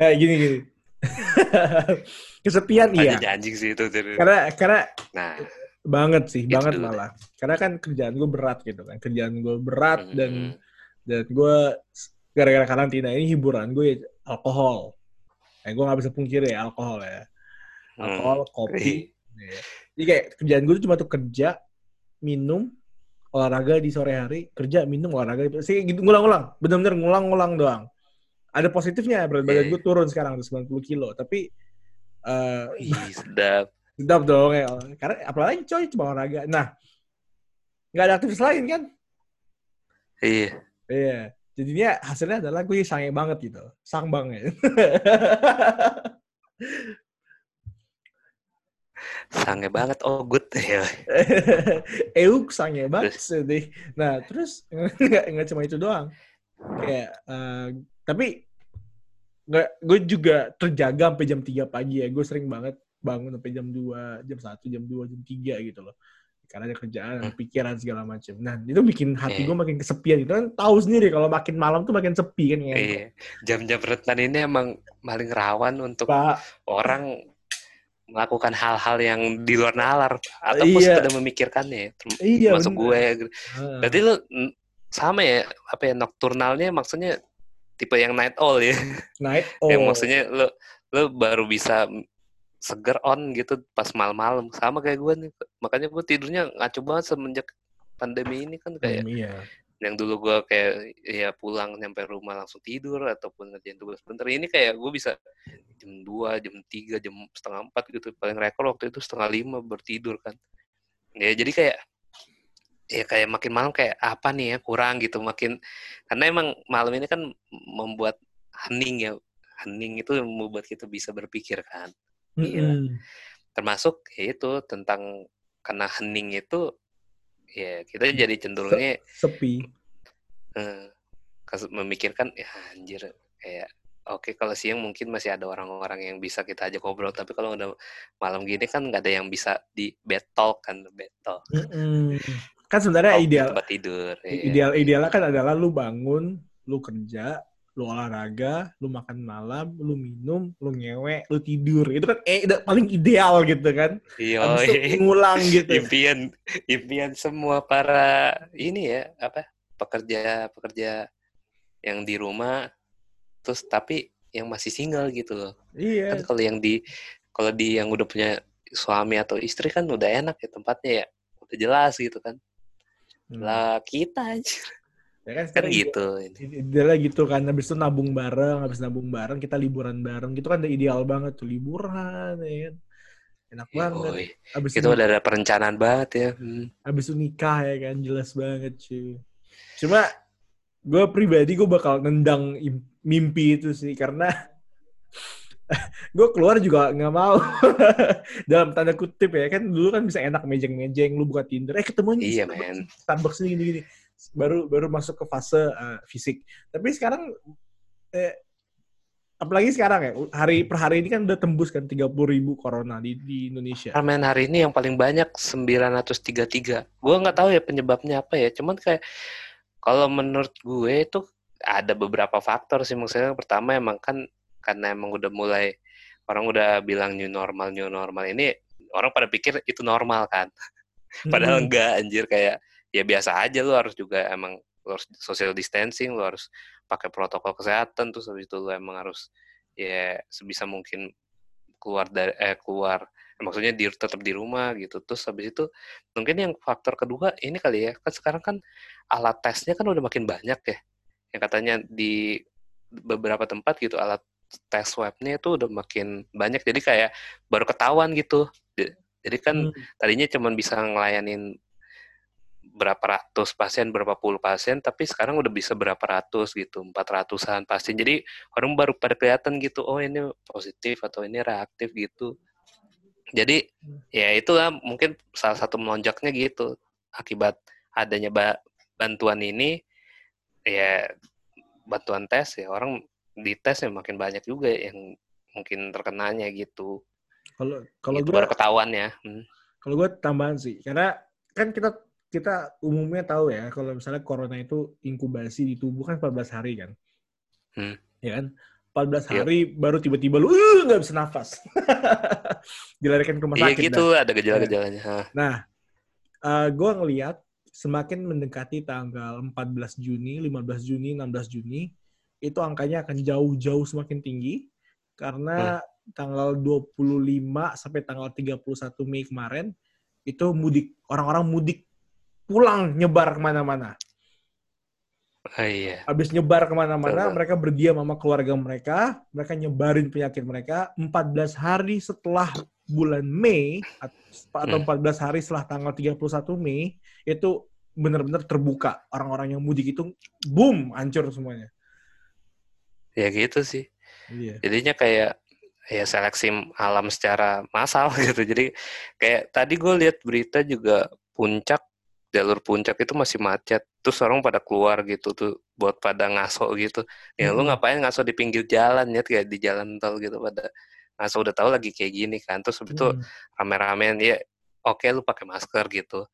Eh, gini gini. Kesepian iya. Anjing sih itu. Karena karena nah banget sih, banget dulu deh. malah. Karena kan kerjaan gue berat gitu kan. Kerjaan gue berat mm, dan dan gue gara-gara karantina ini hiburan gue ya alkohol. Eh, gue nggak bisa pungkiri ya alkohol ya. mm, Alkohol, kopi. Ih, Iya. Jadi kayak kerjaan gue tuh cuma tuh kerja, minum, olahraga di sore hari, kerja, minum, olahraga. Sih gitu ngulang-ngulang, bener-bener ngulang-ngulang doang. Ada positifnya, berat badan Iya. gue turun sekarang tuh 90 kilo. Tapi eh Ih, sedap. sedap dong ya. Karena apalagi coy cuma olahraga. Nah, nggak ada aktivitas lain kan? Iya. Iya. Jadinya hasilnya adalah gue sange banget gitu. Sang banget. Sange banget. Oh, good. Ya. Euk sange banget deh. Nah, terus nggak nggak cuma itu doang. Kayak eh, tapi nggak gue juga terjaga sampai jam 3 pagi ya gue sering banget bangun sampai jam 2 jam 1 jam 2 jam 3 gitu loh karena ada kerjaan Hmm. pikiran segala macam nah itu bikin hati Iya. gue makin kesepian gitu kan tahu sendiri kalau makin malam tuh makin sepi kan ya Iya. Jam-jam rentan ini emang paling rawan untuk pak orang melakukan hal-hal yang di luar nalar ataupun Iya. sekedar memikirkannya ya. Iya Termasuk bener. gue. Heeh. Berarti lu sama ya apa ya nokturnalnya maksudnya tipe yang night owl ya. night Yang oh maksudnya lu lu baru bisa seger on gitu pas malam-malam. Sama kayak gue nih. Makanya gue tidurnya ngaco banget semenjak pandemi ini kan kayak iya. yang dulu gue kayak ya pulang nyampe rumah langsung tidur ataupun ngerjain tugas. Bentar ini kayak gue bisa jam 2, jam 3, jam setengah 4 gitu. Paling rekor waktu itu setengah 5 bertidur kan. Ya jadi kayak ya kayak makin malam kayak apa nih ya kurang gitu. Makin karena emang malam ini kan membuat hening ya. Hening itu membuat kita bisa berpikir kan Mm-mm. termasuk ya itu tentang karena hening itu ya kita jadi cenderungnya sepi eh, memikirkan ya anjir kayak oke kalau siang mungkin masih ada orang-orang yang bisa kita ajak ngobrol tapi kalau udah malam gini kan nggak ada yang bisa di battle kan battle Mm-mm. kan sebenarnya Oh, ideal tempat tidur iya. ideal idealnya kan adalah lu bangun lu kerja lu olahraga lu makan malam lu minum lu ngewe lu tidur. Itu kan eh paling ideal gitu kan. Iya iya. ngulang gitu. Impian impian semua para ini ya apa pekerja pekerja yang di rumah terus tapi yang masih single gitu loh. Iya. Kan kalau yang di kalau di yang udah punya suami atau istri kan udah enak ya tempatnya ya. Udah jelas gitu kan. Hmm. lah kita aja ya kan kan sekarang gitu ide- idealnya gitu kan habis itu nabung bareng habis nabung bareng kita liburan bareng gitu kan udah ideal banget tuh liburan ya kan. Enak banget. Woi. habis itu itu udah ada perencanaan banget ya Hmm. habis itu nikah ya kan jelas banget cuy. Cuma gue pribadi gue bakal nendang im- mimpi itu sih karena gue keluar juga nggak mau. Dalam tanda kutip ya kan dulu kan bisa enak mejeng-mejeng lu buka Tinder eh ketemunya iya Starbucks, men. Starbucks ini gini, gini baru baru masuk ke fase uh, fisik. Tapi sekarang eh, apalagi sekarang ya hari per hari ini kan udah tembus kan 30 ribu corona di, di Indonesia. Ramen hari ini yang paling banyak 933 gue nggak tahu ya penyebabnya apa ya cuman kayak kalau menurut gue itu ada beberapa faktor sih. Maksudnya yang pertama emang kan karena emang udah mulai orang udah bilang new normal new normal. Ini orang pada pikir itu normal kan. Padahal Hmm. enggak anjir kayak ya biasa aja lu harus juga emang lu harus social distancing, lu harus pakai protokol kesehatan terus habis itu lu emang harus ya sebisa mungkin keluar dari eh keluar maksudnya di tetap di rumah gitu. Terus habis itu mungkin yang faktor kedua ini kali ya. Kan sekarang kan alat tesnya kan udah makin banyak ya. Yang katanya di beberapa tempat gitu alat tes swabnya itu udah makin banyak jadi kayak baru ketahuan gitu. Jadi kan Hmm. tadinya cuma bisa ngelayanin berapa ratus pasien, berapa puluh pasien, tapi sekarang udah bisa berapa ratus gitu, empat ratusan pasien. Jadi orang baru pada kelihatan gitu, oh ini positif atau ini reaktif gitu. Jadi ya itulah mungkin salah satu melonjaknya gitu akibat adanya ba- bantuan ini ya bantuan tes ya orang dites ya makin banyak juga yang mungkin terkenanya gitu. kalau kalau Gitu, gue baru ketahuan ya. Hmm. Kalau gue tambahan sih, karena kan kita kita umumnya tahu ya kalau misalnya corona itu inkubasi di tubuh kan 14 hari kan. Hmm. Ya kan? 14 Iya. hari baru tiba-tiba lu "Uh, nggak bisa nafas. Dilarikan ke rumah Iya sakit. gitu dah. ada gejala-gejalanya. Nah, gue ngelihat semakin mendekati tanggal 14 Juni, 15 Juni, 16 Juni, itu angkanya akan jauh-jauh semakin tinggi karena tanggal 25 sampai tanggal 31 Mei kemarin itu mudik orang-orang mudik pulang nyebar ke mana-mana. Oh, iya. Habis nyebar ke mana-mana, mereka berdiam sama keluarga mereka, mereka nyebarin penyakit mereka. 14 hari setelah bulan Mei, atau Hmm. 14 hari setelah tanggal 31 Mei, itu benar-benar terbuka. Orang-orang yang mudik itu, boom, hancur semuanya. Ya gitu sih. Iya. Jadinya kayak ya seleksi alam secara massal gitu. Jadi kayak tadi gue lihat berita juga puncak jalur puncak itu masih macet. Terus orang pada keluar gitu tuh buat pada ngaso gitu. Ya lu Mm-mm. ngapain ngaso di pinggir jalan ya kayak di jalan tol gitu pada ngaso. Udah tahu lagi kayak gini kan. Terus habis itu rame-ramean ya oke lu pakai masker gitu.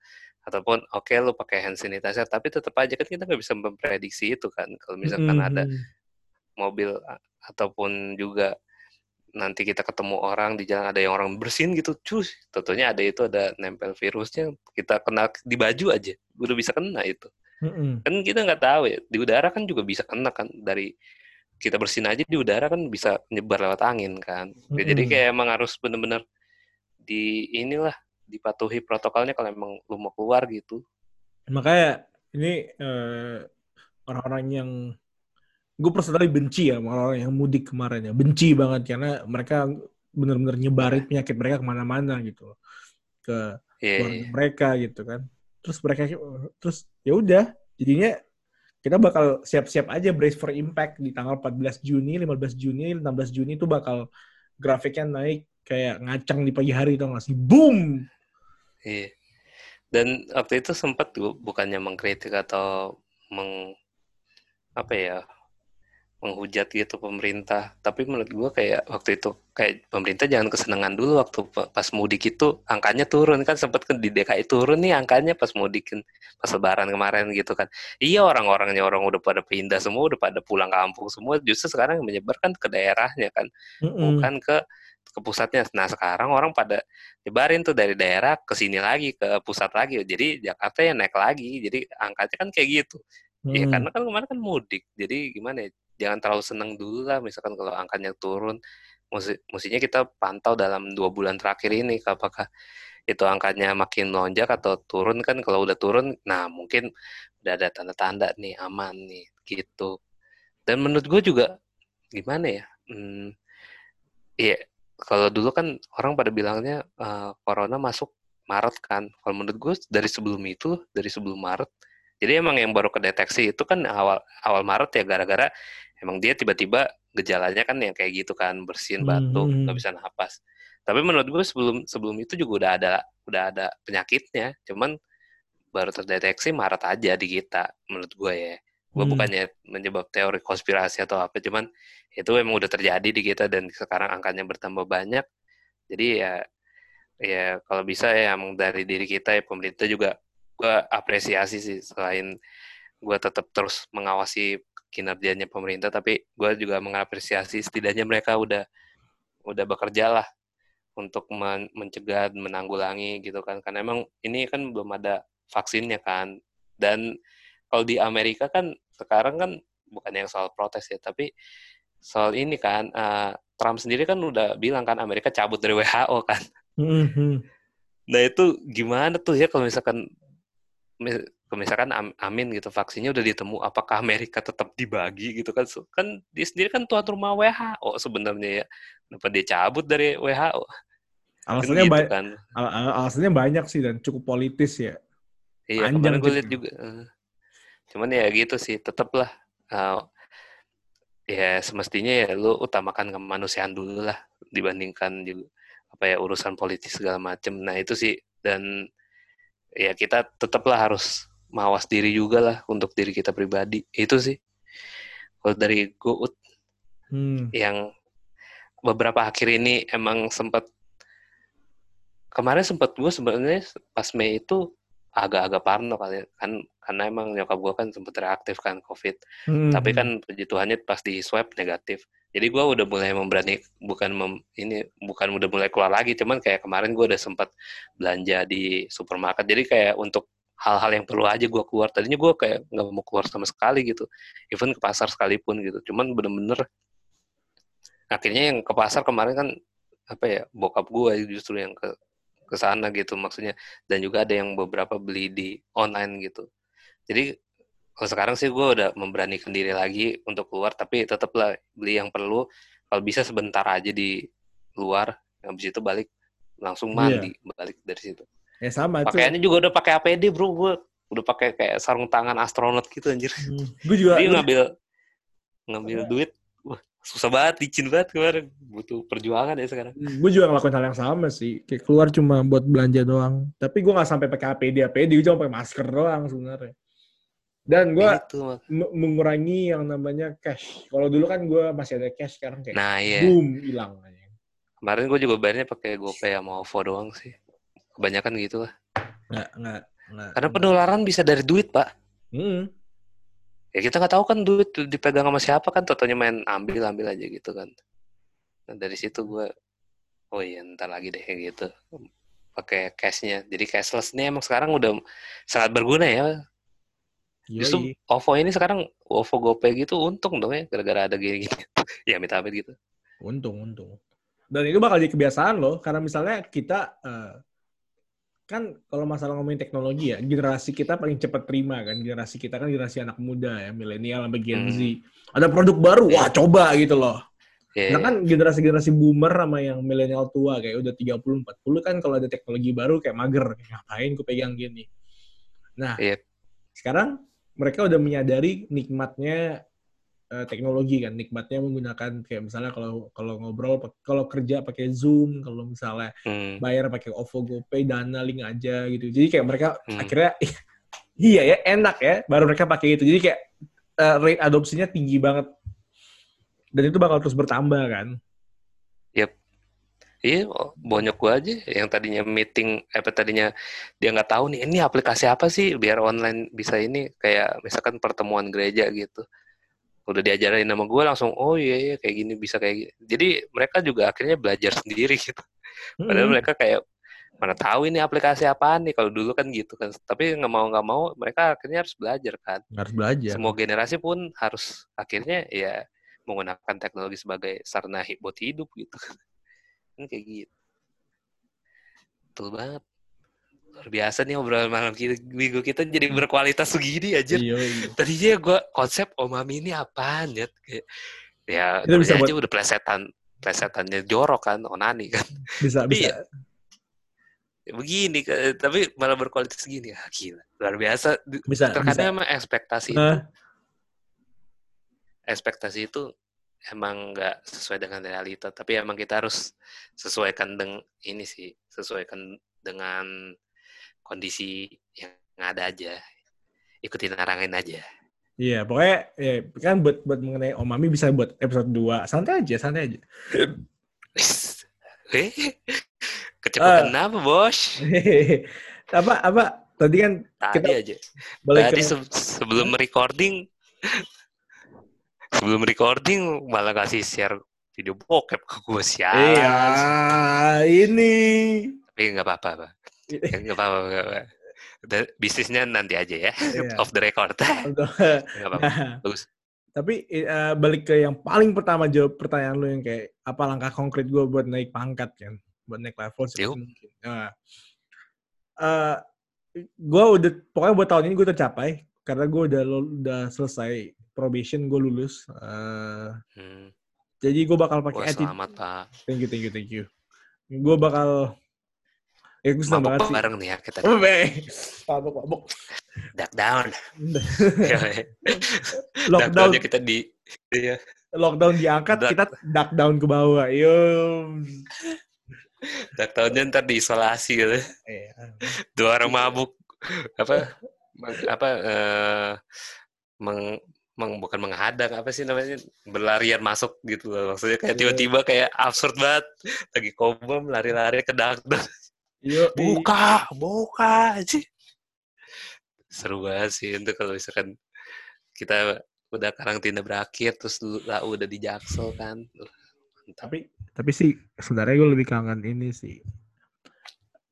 Ataupun oke lu pakai hand sanitizer tapi tetap aja kan kita nggak bisa memprediksi itu kan. Kalau misalkan ada Mm-mm. mobil ataupun juga nanti kita ketemu orang di jalan ada yang orang bersin gitu cus tentunya ada itu ada nempel virusnya kita kena di baju aja udah bisa kena itu. Mm-mm. kan kita nggak tahu ya di udara kan juga bisa kena kan dari kita bersin aja di udara kan bisa nyebar lewat angin kan. Ya, jadi kayak emang harus bener-bener di inilah dipatuhi protokolnya kalau emang lu mau keluar gitu. Makanya ini eh, orang-orang yang gue personally benci ya sama orang yang mudik kemarin ya. Benci banget karena mereka benar-benar nyebarin penyakit mereka ke mana-mana gitu ke Iya, keluarga iya. mereka gitu kan. Terus mereka terus ya udah jadinya kita bakal siap-siap aja brace for impact di tanggal 14 Juni 15 Juni 16 Juni itu bakal grafiknya naik kayak ngacang di pagi hari tau gak sih? Boom! Iya. Dan waktu itu sempat gue bukannya mengkritik atau meng apa ya menghujat gitu pemerintah. Tapi menurut gue kayak waktu itu kayak pemerintah jangan kesenangan dulu waktu pa- pas mudik itu angkanya turun kan sempat kan di DKI turun nih angkanya pas mudik kan pas lebaran kemarin gitu kan. Iya orang-orangnya orang udah pada pindah semua udah pada pulang kampung semua justru sekarang menyebar kan ke daerahnya kan Mm-mm. bukan ke ke pusatnya. Nah sekarang orang pada nyebarin tuh dari daerah ke sini lagi ke pusat lagi. Jadi Jakarta yang naik lagi. Jadi angkanya kan kayak gitu. Ya Mm. karena kan kemarin kan mudik. Jadi gimana ya? Jangan terlalu senang dulu lah. Misalkan kalau angkanya turun, mestinya kita pantau dalam dua bulan terakhir ini apakah itu angkanya makin melonjak atau turun kan. Kalau udah turun nah mungkin udah ada tanda-tanda nih aman nih gitu. Dan menurut gue juga gimana ya hmm, ya kalau dulu kan orang pada bilangnya eh, corona masuk Maret kan. Kalau menurut gue dari sebelum itu dari sebelum Maret jadi emang yang baru kedeteksi itu kan awal awal Maret ya gara-gara emang dia tiba-tiba gejalanya kan yang kayak gitu kan bersin batuk Hmm. nggak bisa napas tapi menurut gue sebelum sebelum itu juga udah ada udah ada penyakitnya cuman baru terdeteksi Maret aja di kita menurut gue ya gue Hmm. bukannya menyebab teori konspirasi atau apa cuman itu emang udah terjadi di kita dan sekarang angkanya bertambah banyak jadi ya ya kalau bisa ya emang dari diri kita ya pemerintah juga gue apresiasi sih selain gue tetap terus mengawasi kinerjanya pemerintah tapi gue juga mengapresiasi setidaknya mereka udah udah bekerja lah untuk men- mencegah menanggulangi gitu kan. Karena emang ini kan belum ada vaksinnya kan. Dan kalau di Amerika kan sekarang kan bukan yang soal protes ya tapi soal ini kan eh, Trump sendiri kan udah bilang kan Amerika cabut dari WHO kan. Mm-mm. Nah itu gimana tuh ya kalau misalkan misalkan am- amin gitu vaksinnya udah ditemu apakah Amerika tetap dibagi gitu kan? Kan dia sendiri kan tuan rumah WHO sebenarnya ya. Kenapa dia cabut dari WHO kan alasannya gitu ba- kan. al- al- alasannya banyak sih dan cukup politis ya. Iya kemarin gue lihat juga eh. cuman ya gitu sih tetaplah eh, ya semestinya ya lu utamakan kemanusiaan dulu lah dibandingkan juga apa ya urusan politis segala macem. Nah itu sih dan ya kita tetaplah harus mawas diri juga lah untuk diri kita pribadi itu sih kalau dari gue Hmm. yang beberapa akhir ini emang sempat kemarin sempat gue sebenarnya pas Mei itu agak-agak parno kali ya. kan karena emang nyokap gue kan sempat reaktif kan covid Hmm. tapi kan puji Tuhannya pas di swab negatif jadi gue udah mulai memberani bukan mem- ini bukan udah mulai keluar lagi cuman kayak kemarin gue udah sempat belanja di supermarket jadi kayak untuk hal-hal yang perlu aja gue keluar. Tadinya gue kayak nggak mau keluar sama sekali gitu. Even ke pasar sekalipun gitu. Cuman bener-bener akhirnya yang ke pasar kemarin kan apa ya bokap gue justru yang ke ke sana gitu maksudnya. Dan juga ada yang beberapa beli di online gitu. Jadi kalau sekarang sih gue udah memberanikan diri lagi untuk keluar tapi tetaplah beli yang perlu. Kalau bisa sebentar aja di luar habis itu balik langsung Iya. mandi balik dari situ ya sama pakaiannya juga udah pakai APD bro gue udah pakai kayak sarung tangan astronot gitu anjir Hmm. gue juga dia ngambil ngambil duit wah susah banget licin banget kemarin butuh perjuangan ya sekarang gue juga ngelakuin hal yang sama sih kayak keluar cuma buat belanja doang tapi gue nggak sampai pakai APD APD gue cuma pakai masker doang sebenarnya Dan gue mengurangi yang namanya cash. Kalau dulu kan gue masih ada cash, sekarang kayak Nah, iya. boom hilang. Kemarin gue juga bayarnya pakai GoPay sama OVO doang sih. Kebanyakan gitu lah. Nggak, nggak, nggak. Karena penularan bisa dari duit, Pak. Hmm. Ya kita nggak tahu kan duit dipegang sama siapa kan, totonya main ambil-ambil aja gitu kan. Nah, dari situ gue, oh iya ntar lagi deh kayak gitu. Pakai cashnya. Jadi cashless ini emang sekarang udah sangat berguna ya. Justru Yoi. OVO ini sekarang OVO GoPay gitu untung dong ya gara-gara ada gini-gini. ya minta amit gitu. Untung, untung. Dan itu bakal jadi kebiasaan loh, karena misalnya kita eh, kan kalau masalah ngomongin teknologi ya, generasi kita paling cepat terima kan, generasi kita kan generasi anak muda ya, milenial sampai Gen Hmm. Z. Ada produk baru, wah coba gitu loh. Ya, Nah kan generasi-generasi boomer sama yang milenial tua kayak udah 30 40 kan kalau ada teknologi baru kayak mager, ngapain gue pegang gini. Nah, Iya. sekarang mereka udah menyadari nikmatnya eh, teknologi kan, nikmatnya menggunakan kayak misalnya kalau kalau ngobrol kalau kerja pakai Zoom, kalau misalnya hmm, bayar pakai OVO GoPay, Dana link aja gitu. Jadi kayak mereka Hmm. akhirnya iya ya, enak ya, baru mereka pakai itu. Jadi kayak eh, rate adopsinya tinggi banget. Dan itu bakal terus bertambah kan. Iya, oh, bonyok gua aja yang tadinya meeting, eh, apa tadinya dia nggak tahu nih ini aplikasi apa sih biar online bisa ini kayak misalkan pertemuan gereja gitu. Udah diajarin nama gue langsung, oh iya iya kayak gini bisa kayak gini. Jadi mereka juga akhirnya belajar sendiri gitu. Padahal Mm-mm. mereka kayak mana tahu ini aplikasi apaan nih kalau dulu kan gitu kan. Tapi nggak mau nggak mau mereka akhirnya harus belajar kan. harus belajar. Semua generasi pun harus akhirnya ya menggunakan teknologi sebagai sarana buat hidup gitu kan. Kayak gitu. Betul banget. Luar biasa nih obrolan malam kita, minggu kita jadi berkualitas segini aja. Iya, iya. Tadinya gue konsep omami ini apaan ya? Kayak, ya Itu bisa namanya buat- aja udah plesetan, plesetannya jorok kan, onani kan. Bisa, Tapi bisa. ya, Ya begini, tapi malah berkualitas segini. Ah, gila, luar biasa. Bisa, Terkadang bisa. emang ekspektasi itu Nah, ekspektasi itu emang nggak sesuai dengan realita tapi emang kita harus sesuaikan dengan ini sih sesuaikan dengan kondisi yang ada aja ikutin arangin aja Iya, pokoknya ya, kan buat buat mengenai Omami bisa buat episode 2. Santai aja, santai aja. eh kecepatan Ah. apa bos apa apa tadi kan tadi kita aja balik tadi ke se- sebelum recording sebelum recording malah kasih share video bokep ke gue sialan Iya, ini. tapi nggak apa-apa Pak. Nggak apa-apa nggak apa-apa. Udah, bisnisnya nanti aja ya Iya. off the record nggak apa-apa bagus Tapi eh, balik ke yang paling pertama jawab pertanyaan lu yang kayak apa langkah konkret gue buat naik pangkat kan, buat naik level Yup. mungkin. Nah, eh gue udah pokoknya buat tahun ini gue tercapai karena gue udah udah selesai probation gue lulus. Eh, Hmm. jadi gue bakal pakai attitude. selamat Pak. Thank you, thank you, thank you. Gue bakal ya gue senang Mabok banget sih. bareng nih ya kita. Oh, be. Mabok, mabok. Duck down. Duck Lockdown, downnya kita di iya. lockdown diangkat, Duck- kita duck down ke bawah. Yo. Duck downnya ntar diisolasi gitu. Eh, Dua orang mabuk. Apa? apa eh, meng, meng- bukan menghadang apa sih namanya berlarian masuk gitu loh maksudnya kayak Iya. tiba-tiba kayak absurd banget lagi kobam lari-lari ke duck down Yo, buka buka aja seru banget sih itu kalau misalkan kita udah karantina berakhir terus lu lah udah di jaksel kan. Mantap. Tapi tapi sih sebenarnya gue lebih kangen ini sih.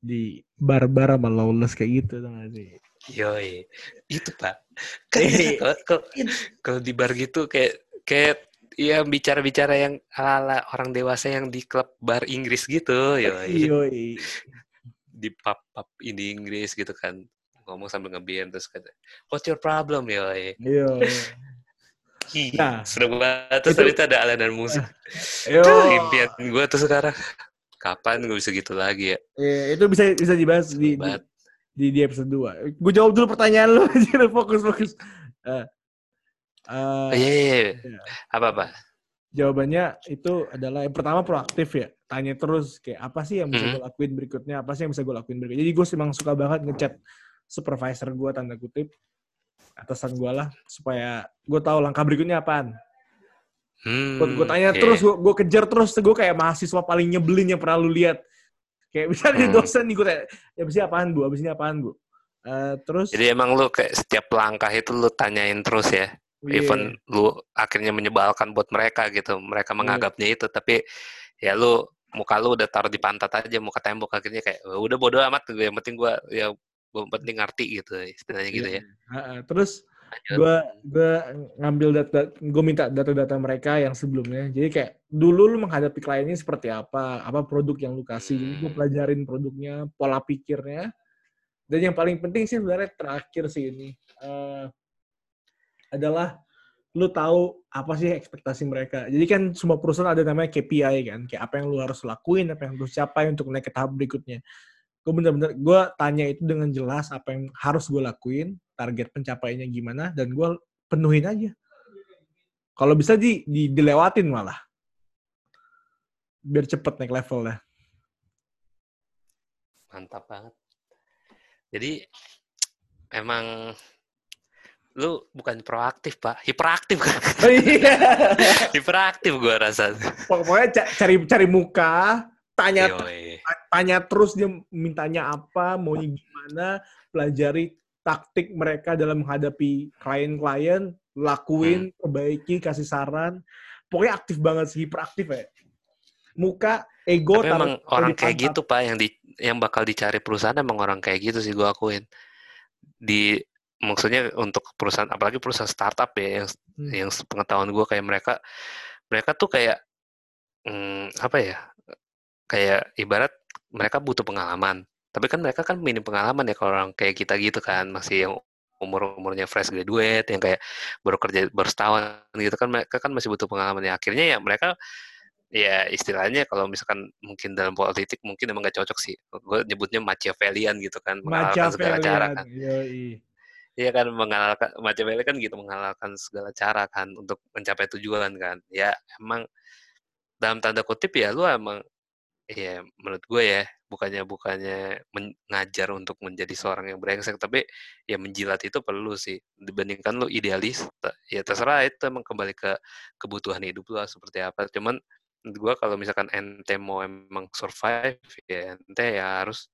Di bar-bar sama lawless kayak gitu tuh gak sih? yoi. Itu pak. Kan kalau- kalau di bar gitu kayak kayak ya bicara-bicara yang ala orang dewasa yang di klub bar Inggris gitu. Yoi. Yoi. Di pub pub di Inggris gitu kan ngomong sambil ngebir terus kata what's your problem Yo. Ih, Nah, seru banget terus itu- tadi ada alat dan musik Yo. Tuh, impian gue tuh sekarang kapan gue bisa gitu lagi ya Eh, itu bisa bisa dibahas di, di, di, di episode 2. Gue jawab dulu pertanyaan lu aja, fokus fokus. Eh, eh, Oh, iya, iya, iya. Iya. apa apa jawabannya itu adalah yang pertama proaktif ya. Tanya terus kayak apa sih yang bisa gue lakuin berikutnya, apa sih yang bisa gue lakuin berikutnya. Jadi gue emang suka banget ngechat supervisor gue tanda kutip atasan gue lah supaya gue tahu langkah berikutnya apaan. Hmm, Gue gue tanya iya. terus, gue gue kejar terus, gue kayak mahasiswa paling nyebelin yang pernah lu lihat. Kayak misalnya Hmm. dosen nih gue tanya, ya abis ini apaan bu, abis ini apaan bu. Eh, terus, Jadi emang lu kayak setiap langkah itu lu tanyain terus ya. Iya. Even lu akhirnya menyebalkan buat mereka gitu. Mereka Iya. menganggapnya itu tapi ya lu muka lu udah taruh di pantat aja muka tembok akhirnya kayak "Oh, udah bodo amat yang penting gua ya yang penting ngerti gitu istilahnya gitu ya. Heeh, terus Lanjut. gue gue ngambil data, gue minta data-data mereka yang sebelumnya. Jadi kayak dulu lu menghadapi kliennya seperti apa, apa produk yang lu kasih. Jadi gue Hmm. pelajarin produknya, pola pikirnya. Dan yang paling penting sih sebenarnya terakhir sih ini eh, adalah lu tahu apa sih ekspektasi mereka. Jadi kan semua perusahaan ada namanya KPI kan, kayak apa yang lu harus lakuin, apa yang lu capai untuk naik ke tahap berikutnya. Gue bener-bener, gue tanya itu dengan jelas apa yang harus gue lakuin, target pencapaiannya gimana, dan gue penuhin aja. Kalau bisa di, di dilewatin malah. Biar cepet naik level lah. Mantap banget. Jadi emang lu bukan proaktif, Pak. Hiperaktif kan. Hiperaktif gua rasa. Pokoknya ca- cari cari muka, tanya Yoi. tanya terus dia mintanya apa, maunya gimana, pelajari taktik mereka dalam menghadapi klien-klien, lakuin, perbaiki, kasih saran. Pokoknya aktif banget sih, hiperaktif ya. Muka, ego, Tapi emang orang kayak gitu pak yang di yang bakal dicari perusahaan emang orang kayak gitu sih gue akuin di maksudnya untuk perusahaan apalagi perusahaan startup ya yang Hmm. yang pengetahuan gue kayak mereka mereka tuh kayak hmm, apa ya kayak ibarat mereka butuh pengalaman tapi kan mereka kan minim pengalaman ya kalau orang kayak kita gitu kan masih yang umur umurnya fresh graduate yang kayak baru kerja baru setahun gitu kan mereka kan masih butuh pengalaman ya akhirnya ya mereka ya istilahnya kalau misalkan mungkin dalam politik mungkin emang gak cocok sih gue nyebutnya Machiavellian gitu kan menghalalkan segala cara kan Yoi. Iya kan menghalalkan Machiavelli kan gitu menghalalkan segala cara kan untuk mencapai tujuan kan. Ya emang dalam tanda kutip ya lu emang ya menurut gue ya bukannya bukannya men- ngajar untuk menjadi seorang yang brengsek tapi ya menjilat itu perlu sih. Dibandingkan lu idealis ya terserah itu emang kembali ke kebutuhan hidup lu seperti apa. Cuman gue kalau misalkan ente mau emang survive ya ente ya harus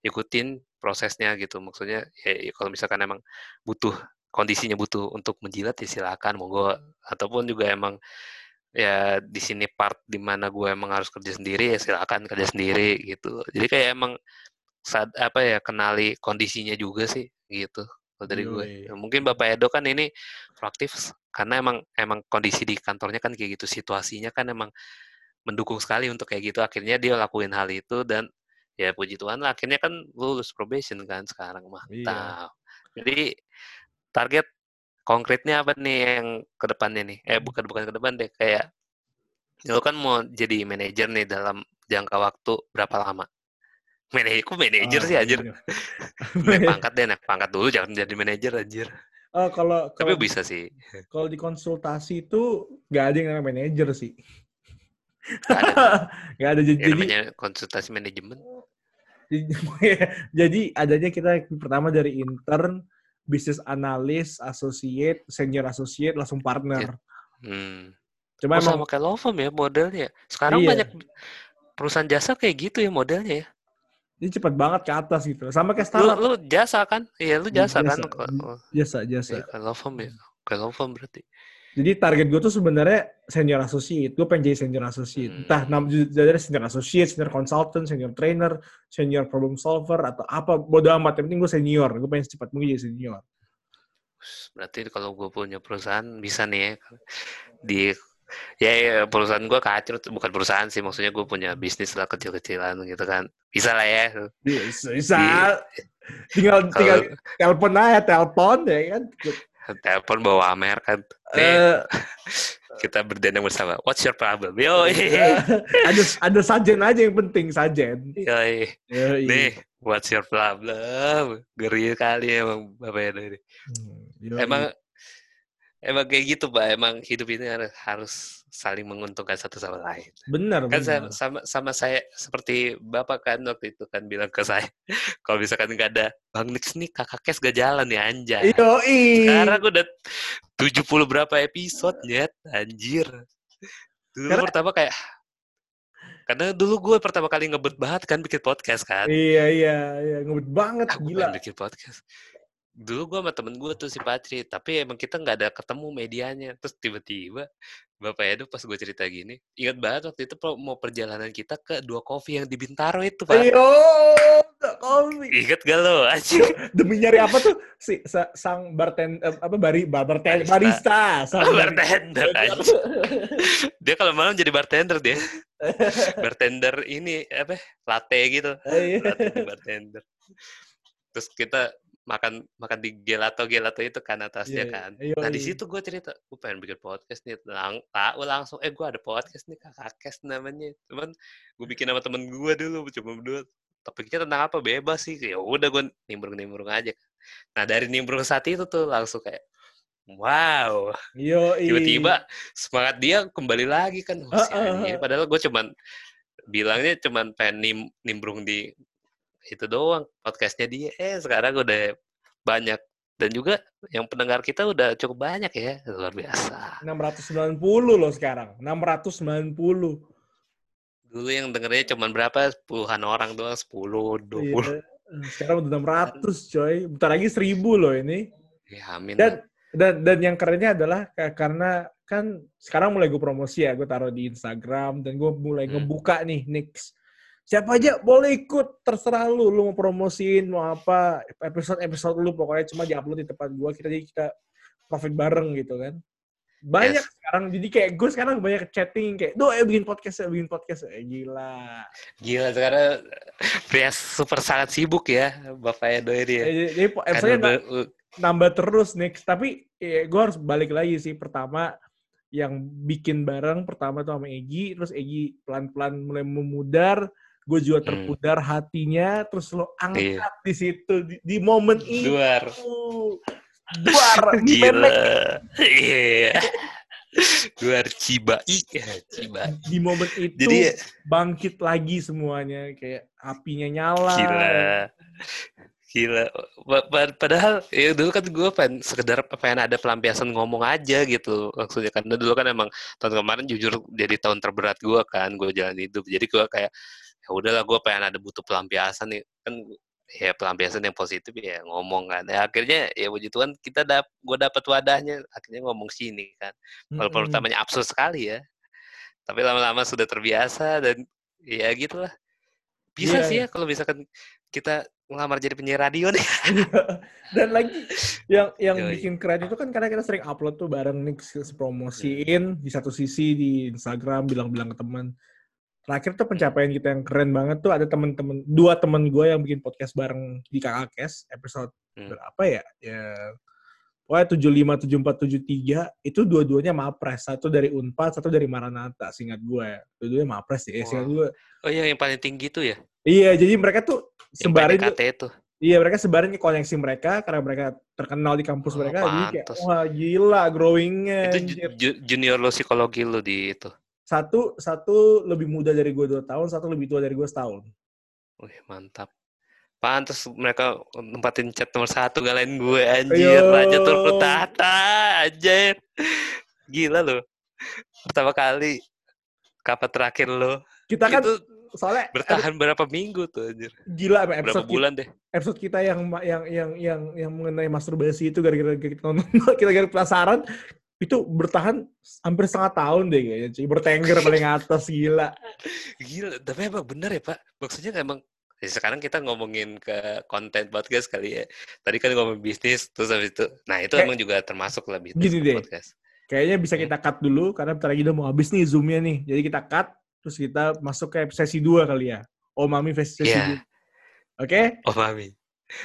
ikutin prosesnya gitu. Maksudnya ya, ya kalau misalkan emang butuh kondisinya butuh untuk menjilat ya silakan monggo. Ataupun juga emang ya di sini part di mana gue emang harus kerja sendiri ya silakan kerja sendiri gitu. Jadi kayak emang saat apa ya kenali kondisinya juga sih gitu kalau dari gue. Ya, mungkin bapak Edo kan ini proaktif karena emang emang kondisi di kantornya kan kayak gitu situasinya kan emang mendukung sekali untuk kayak gitu. Akhirnya dia lakuin hal itu dan ya puji Tuhan lah akhirnya kan lulus probation kan sekarang mantap jadi target konkretnya apa nih yang ke depannya nih? Eh bukan bukan ke depan deh kayak lu kan mau jadi manajer nih dalam jangka waktu berapa lama? Manajer kok manajer Ah, sih anjir? iya. naik pangkat deh naik pangkat dulu jangan jadi manajer anjir. Oh, kalau tapi kalau bisa sih. kalau di konsultasi itu nggak ada yang namanya manajer sih. Nggak ada Nggak ada jadi konsultasi manajemen jadi, adanya kita pertama dari intern, bisnis analis, associate, senior associate, langsung partner. hmm. Cuma Oh, emang sama kayak law firm ya modelnya sekarang Iya. banyak perusahaan jasa kayak gitu ya modelnya ya ini cepat banget ke atas gitu. Sama kayak lu, startup. lu jasa kan iya lu jasa, kan Jasa. Kalau- Jasa, jasa. Iya, kayak law firm ya kayak law firm berarti Jadi target gue tuh sebenarnya senior associate. Gue pengen jadi senior associate. Hmm. Entah nam jadi senior associate, senior consultant, senior trainer, senior problem solver atau apa bodo amat. Yang penting gue senior. Gue pengen cepat mungkin jadi senior. Berarti kalau gue punya perusahaan bisa nih ya di ya, ya perusahaan gue kacau bukan perusahaan sih maksudnya gue punya bisnis lah kecil-kecilan gitu kan bisa lah ya Bisa, bisa. Di- tinggal tinggal kalau telepon aja, telepon ya kan. Telepon bawa Amer kan nih Eh, kita berdendang bersama what's your problem yo ada ada sajen aja yang penting sajen. Yoi. nih what's your problem ngeri kali emang bapak ini Hmm, yoi. emang Emang kayak gitu, Pak. Emang hidup ini harus saling menguntungkan satu sama lain. Benar, Kan benar. sama, sama, saya, seperti Bapak kan waktu itu kan bilang ke saya, kalau misalkan nggak ada Bang Nix nih, kakak kes gak jalan ya, anjay. Yoi. Sekarang udah 70 berapa episode, nyet. Anjir. Dulu Karena- pertama kayak, karena dulu gue pertama kali ngebet banget kan bikin podcast kan. Iya, iya, iya. Ngebet banget, Aku gila. pengen bikin podcast. Dulu gue sama temen gue tuh si Patri, tapi emang kita nggak ada ketemu medianya. Terus tiba-tiba Bapak Edo pas gue cerita gini, ingat banget waktu itu mau perjalanan kita ke dua kopi yang di Bintaro itu Pak. Ayo, Kopi. Ingat gak lo? Anjing. Demi nyari apa tuh? Si sa- sang bartender apa bari bar- bartender Barista. barista, sang bartender anjing. Dia kalau malam jadi bartender dia. bartender ini apa? Latte gitu. Iya. Latte bartender. Terus kita makan makan di gelato gelato itu kan atasnya Iya, kan. iya, Nah di iya. situ gue cerita, gue pengen bikin podcast nih. Lang, tahu langsung, eh gue ada podcast nih kakak kes namanya. Cuman gue bikin sama temen gue dulu, cuma berdua. Topiknya tentang apa bebas sih. Ya udah gue nimbrung nimbrung aja. Nah dari nimbrung saat itu tuh langsung kayak, wow. Tiba-tiba semangat dia kembali lagi kan. Oh, si anjing ini. Padahal gue cuman bilangnya cuman pengen nim, nimbrung di itu doang podcastnya dia. Eh sekarang udah banyak dan juga yang pendengar kita udah cukup banyak ya luar biasa. 690 loh sekarang. 690. Dulu yang dengernya cuman berapa puluhan orang doang 10, 20. Iya. Sekarang udah 600 coy. Bentar lagi 1000 loh ini. Ya amin. Dan dan dan yang kerennya adalah ka- karena kan sekarang mulai gue promosi ya, gue taruh di Instagram dan gue mulai Hmm. ngebuka nih Nix. Siapa aja boleh ikut, terserah lu, lu mau promosiin mau apa episode episode lu pokoknya cuma diupload di tempat gue kita jadi kita profit bareng gitu kan. Banyak Yes. sekarang jadi kayak gue sekarang banyak chatting kayak, "Duh, eh bikin podcast ya, bikin podcast." Eh, gila. Gila sekarang pria super sangat sibuk ya Bapak Edo ini ya. Eh, jadi episode u- nambah terus Nix. Tapi eh, gue harus balik lagi sih. Pertama yang bikin bareng pertama tuh sama Egi, terus Egi pelan-pelan mulai memudar, gue juga Hmm. terpudar hatinya, terus lo Iya. angkat di situ di, di momen itu. Duar. Duar, Gila. memek. Iya. Duar Cibai. Ya, Cibai. Di momen itu Jadi ya, bangkit lagi semuanya, kayak apinya nyala. gila. Gila. Pa- pa- Padahal ya dulu kan gue pengen sekedar pengen ada pelampiasan ngomong aja gitu maksudnya karena dulu kan emang tahun kemarin jujur jadi tahun terberat gue kan gue jalan hidup jadi gue kayak ya udahlah gue pengen ada butuh pelampiasan nih kan ya pelampiasan yang positif ya ngomong kan ya akhirnya ya puji Tuhan kita dap gue dapat wadahnya akhirnya ngomong sini kan walaupun Mm-mm. pertamanya absurd sekali ya tapi lama-lama sudah terbiasa dan ya gitulah bisa Iya, sih iya. ya kalau misalkan kita ngelamar jadi penyiar radio nih Dan lagi yang yang Yoi. bikin keren itu kan karena kita sering upload tuh bareng nih promosiin di satu sisi di Instagram bilang-bilang ke teman. Terakhir tuh pencapaian kita yang keren banget tuh ada temen-temen dua temen gue yang bikin podcast bareng di Kakak Kes episode Hmm. berapa ya? Ya Pokoknya 75, 74, 73 itu dua-duanya Mapres. Satu dari Unpad, satu dari Maranatha, singkat gue ya. Dua-duanya Mapres ya, singkat Wah. gue. oh iya yang paling tinggi tuh ya Iya, jadi mereka tuh sebarin PDKT itu Iya mereka sebarin ke koneksi mereka karena mereka terkenal di kampus Oh, mereka jadi kayak wah gila growingnya itu anjir. ju- ju- junior lo psikologi lo di itu satu satu lebih muda dari gue dua tahun satu lebih tua dari gue setahun. Wih, mantap. Pantes mereka nempatin chat nomor satu ngalahin gue anjir. Ayo. Raja turun tata anjir. Gila lo Pertama kali Kapan terakhir lo kita kan Itu soalnya bertahan berapa minggu tuh anjir? Gila apa Berapa episode kita, bulan deh? episode kita yang yang yang yang yang mengenai masturbasi itu gara-gara kita nonton kita gara penasaran itu bertahan hampir setengah tahun deh kayaknya cuy bertengger paling atas gila Gila, tapi emang bener ya Pak. Maksudnya emang ya sekarang kita ngomongin ke konten podcast kali ya. Tadi kan ngomong bisnis, terus habis itu. Nah itu Kayak- emang juga termasuk lah bisnis Gini deh. podcast. kayaknya bisa Hmm. kita cut dulu karena bentar lagi udah mau habis nih zoomnya nih jadi kita cut terus kita masuk ke sesi 2 kali ya oh mami sesi. 2 oke Oh mami.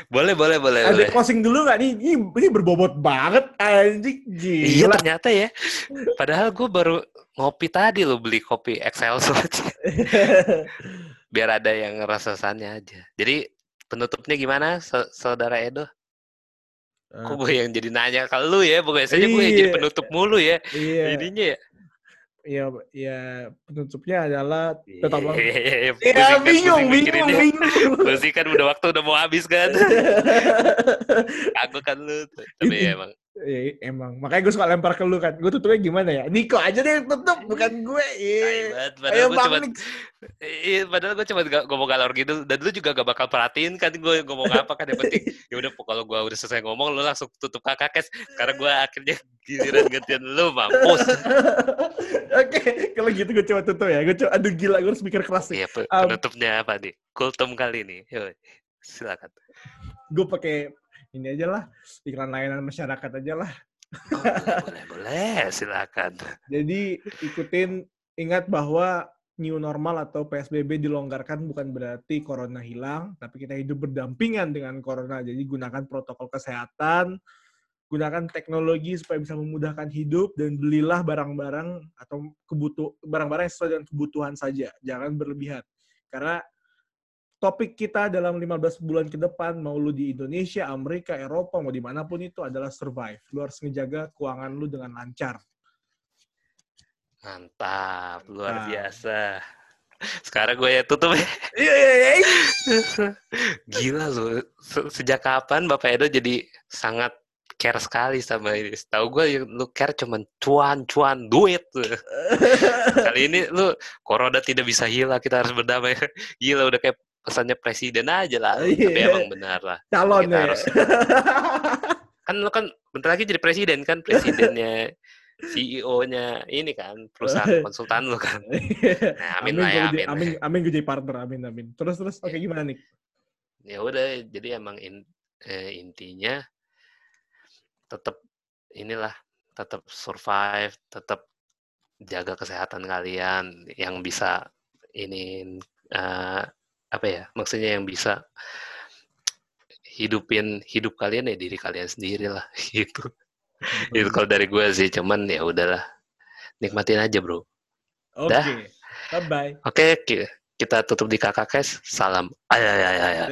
Boleh, boleh, boleh, ada boleh. closing dulu nggak nih ini, ini berbobot banget anjing Iya gila ternyata ya. Padahal gue baru ngopi tadi lo beli kopi Excelso aja. Biar ada yang rasasannya aja. Jadi penutupnya gimana, Sa- saudara Edo? Kok gue yang jadi nanya ke lu ya? Biasanya gue yang jadi Iya. penutup mulu ya. Iya, Ininya ya. Iya, iya. Penutupnya adalah tetap Iya, Iya, bingung, bingung, bingung. Pusing kan udah waktu udah mau habis kan. Aku kan lu. Tapi ya emang Iya, emang. Makanya gue suka lempar ke lu kan. Gue tutupnya gimana ya? Niko aja deh yang tutup, bukan gue. Iya. Padahal gue cuma. Iya, padahal gue cuma ngomong galor gitu dan lu juga gak bakal perhatiin kan gue ngomong apa kan yang penting ya udah kalau gue udah selesai ngomong lu langsung tutup kakak kes karena gue akhirnya giliran gantian lu mampus Oke, kalau gitu gue coba tutup ya. Gue coba, aduh gila, gue harus mikir keras nih. iya pe- Um, penutupnya apa nih kultum kali ini Yuk, silakan Gue pakai ini aja lah, iklan layanan masyarakat aja lah. Oh, boleh boleh silakan Jadi ikutin, ingat bahwa new normal atau PSBB dilonggarkan bukan berarti corona hilang, tapi kita hidup berdampingan dengan corona. Jadi gunakan protokol kesehatan, gunakan teknologi supaya bisa memudahkan hidup dan belilah barang-barang atau kebutuh barang-barang sesuai dengan kebutuhan saja. Jangan berlebihan. Karena topik kita dalam 15 bulan ke depan, mau lu di Indonesia, Amerika, Eropa, mau di mana pun itu adalah survive. Lu harus ngejaga keuangan lu dengan lancar. mantap luar Mantap. biasa sekarang gue ya tutup ya Iya, iya, iya. Gila lu, Se- sejak kapan Bapak Edo jadi sangat care sekali sama ini? Tahu gue yang lu care cuman cuan, cuan, duit. Kali ini lu corona tidak bisa hilang, kita harus berdamai. Gila udah kayak pesannya presiden aja lah. Tapi Iya. emang benar lah. Calon Kita ya. harus- Kan lu kan bentar lagi jadi presiden kan, presidennya CEO-nya ini kan, perusahaan konsultan lu kan. Nah, amin, lah ya, amin. amin, amin gue jadi partner, amin, amin. Terus, terus, oke gimana nih? ya udah jadi emang in- eh, intinya tetap inilah tetap survive tetap jaga kesehatan kalian yang bisa ini eh, apa ya maksudnya yang bisa hidupin hidup kalian ya diri kalian sendiri lah gitu itu kalau dari gue sih cuman ya udahlah nikmatin aja bro Oke, dah. bye-bye. oke ki- kita tutup di kakak kes salam ayah ayah ayah.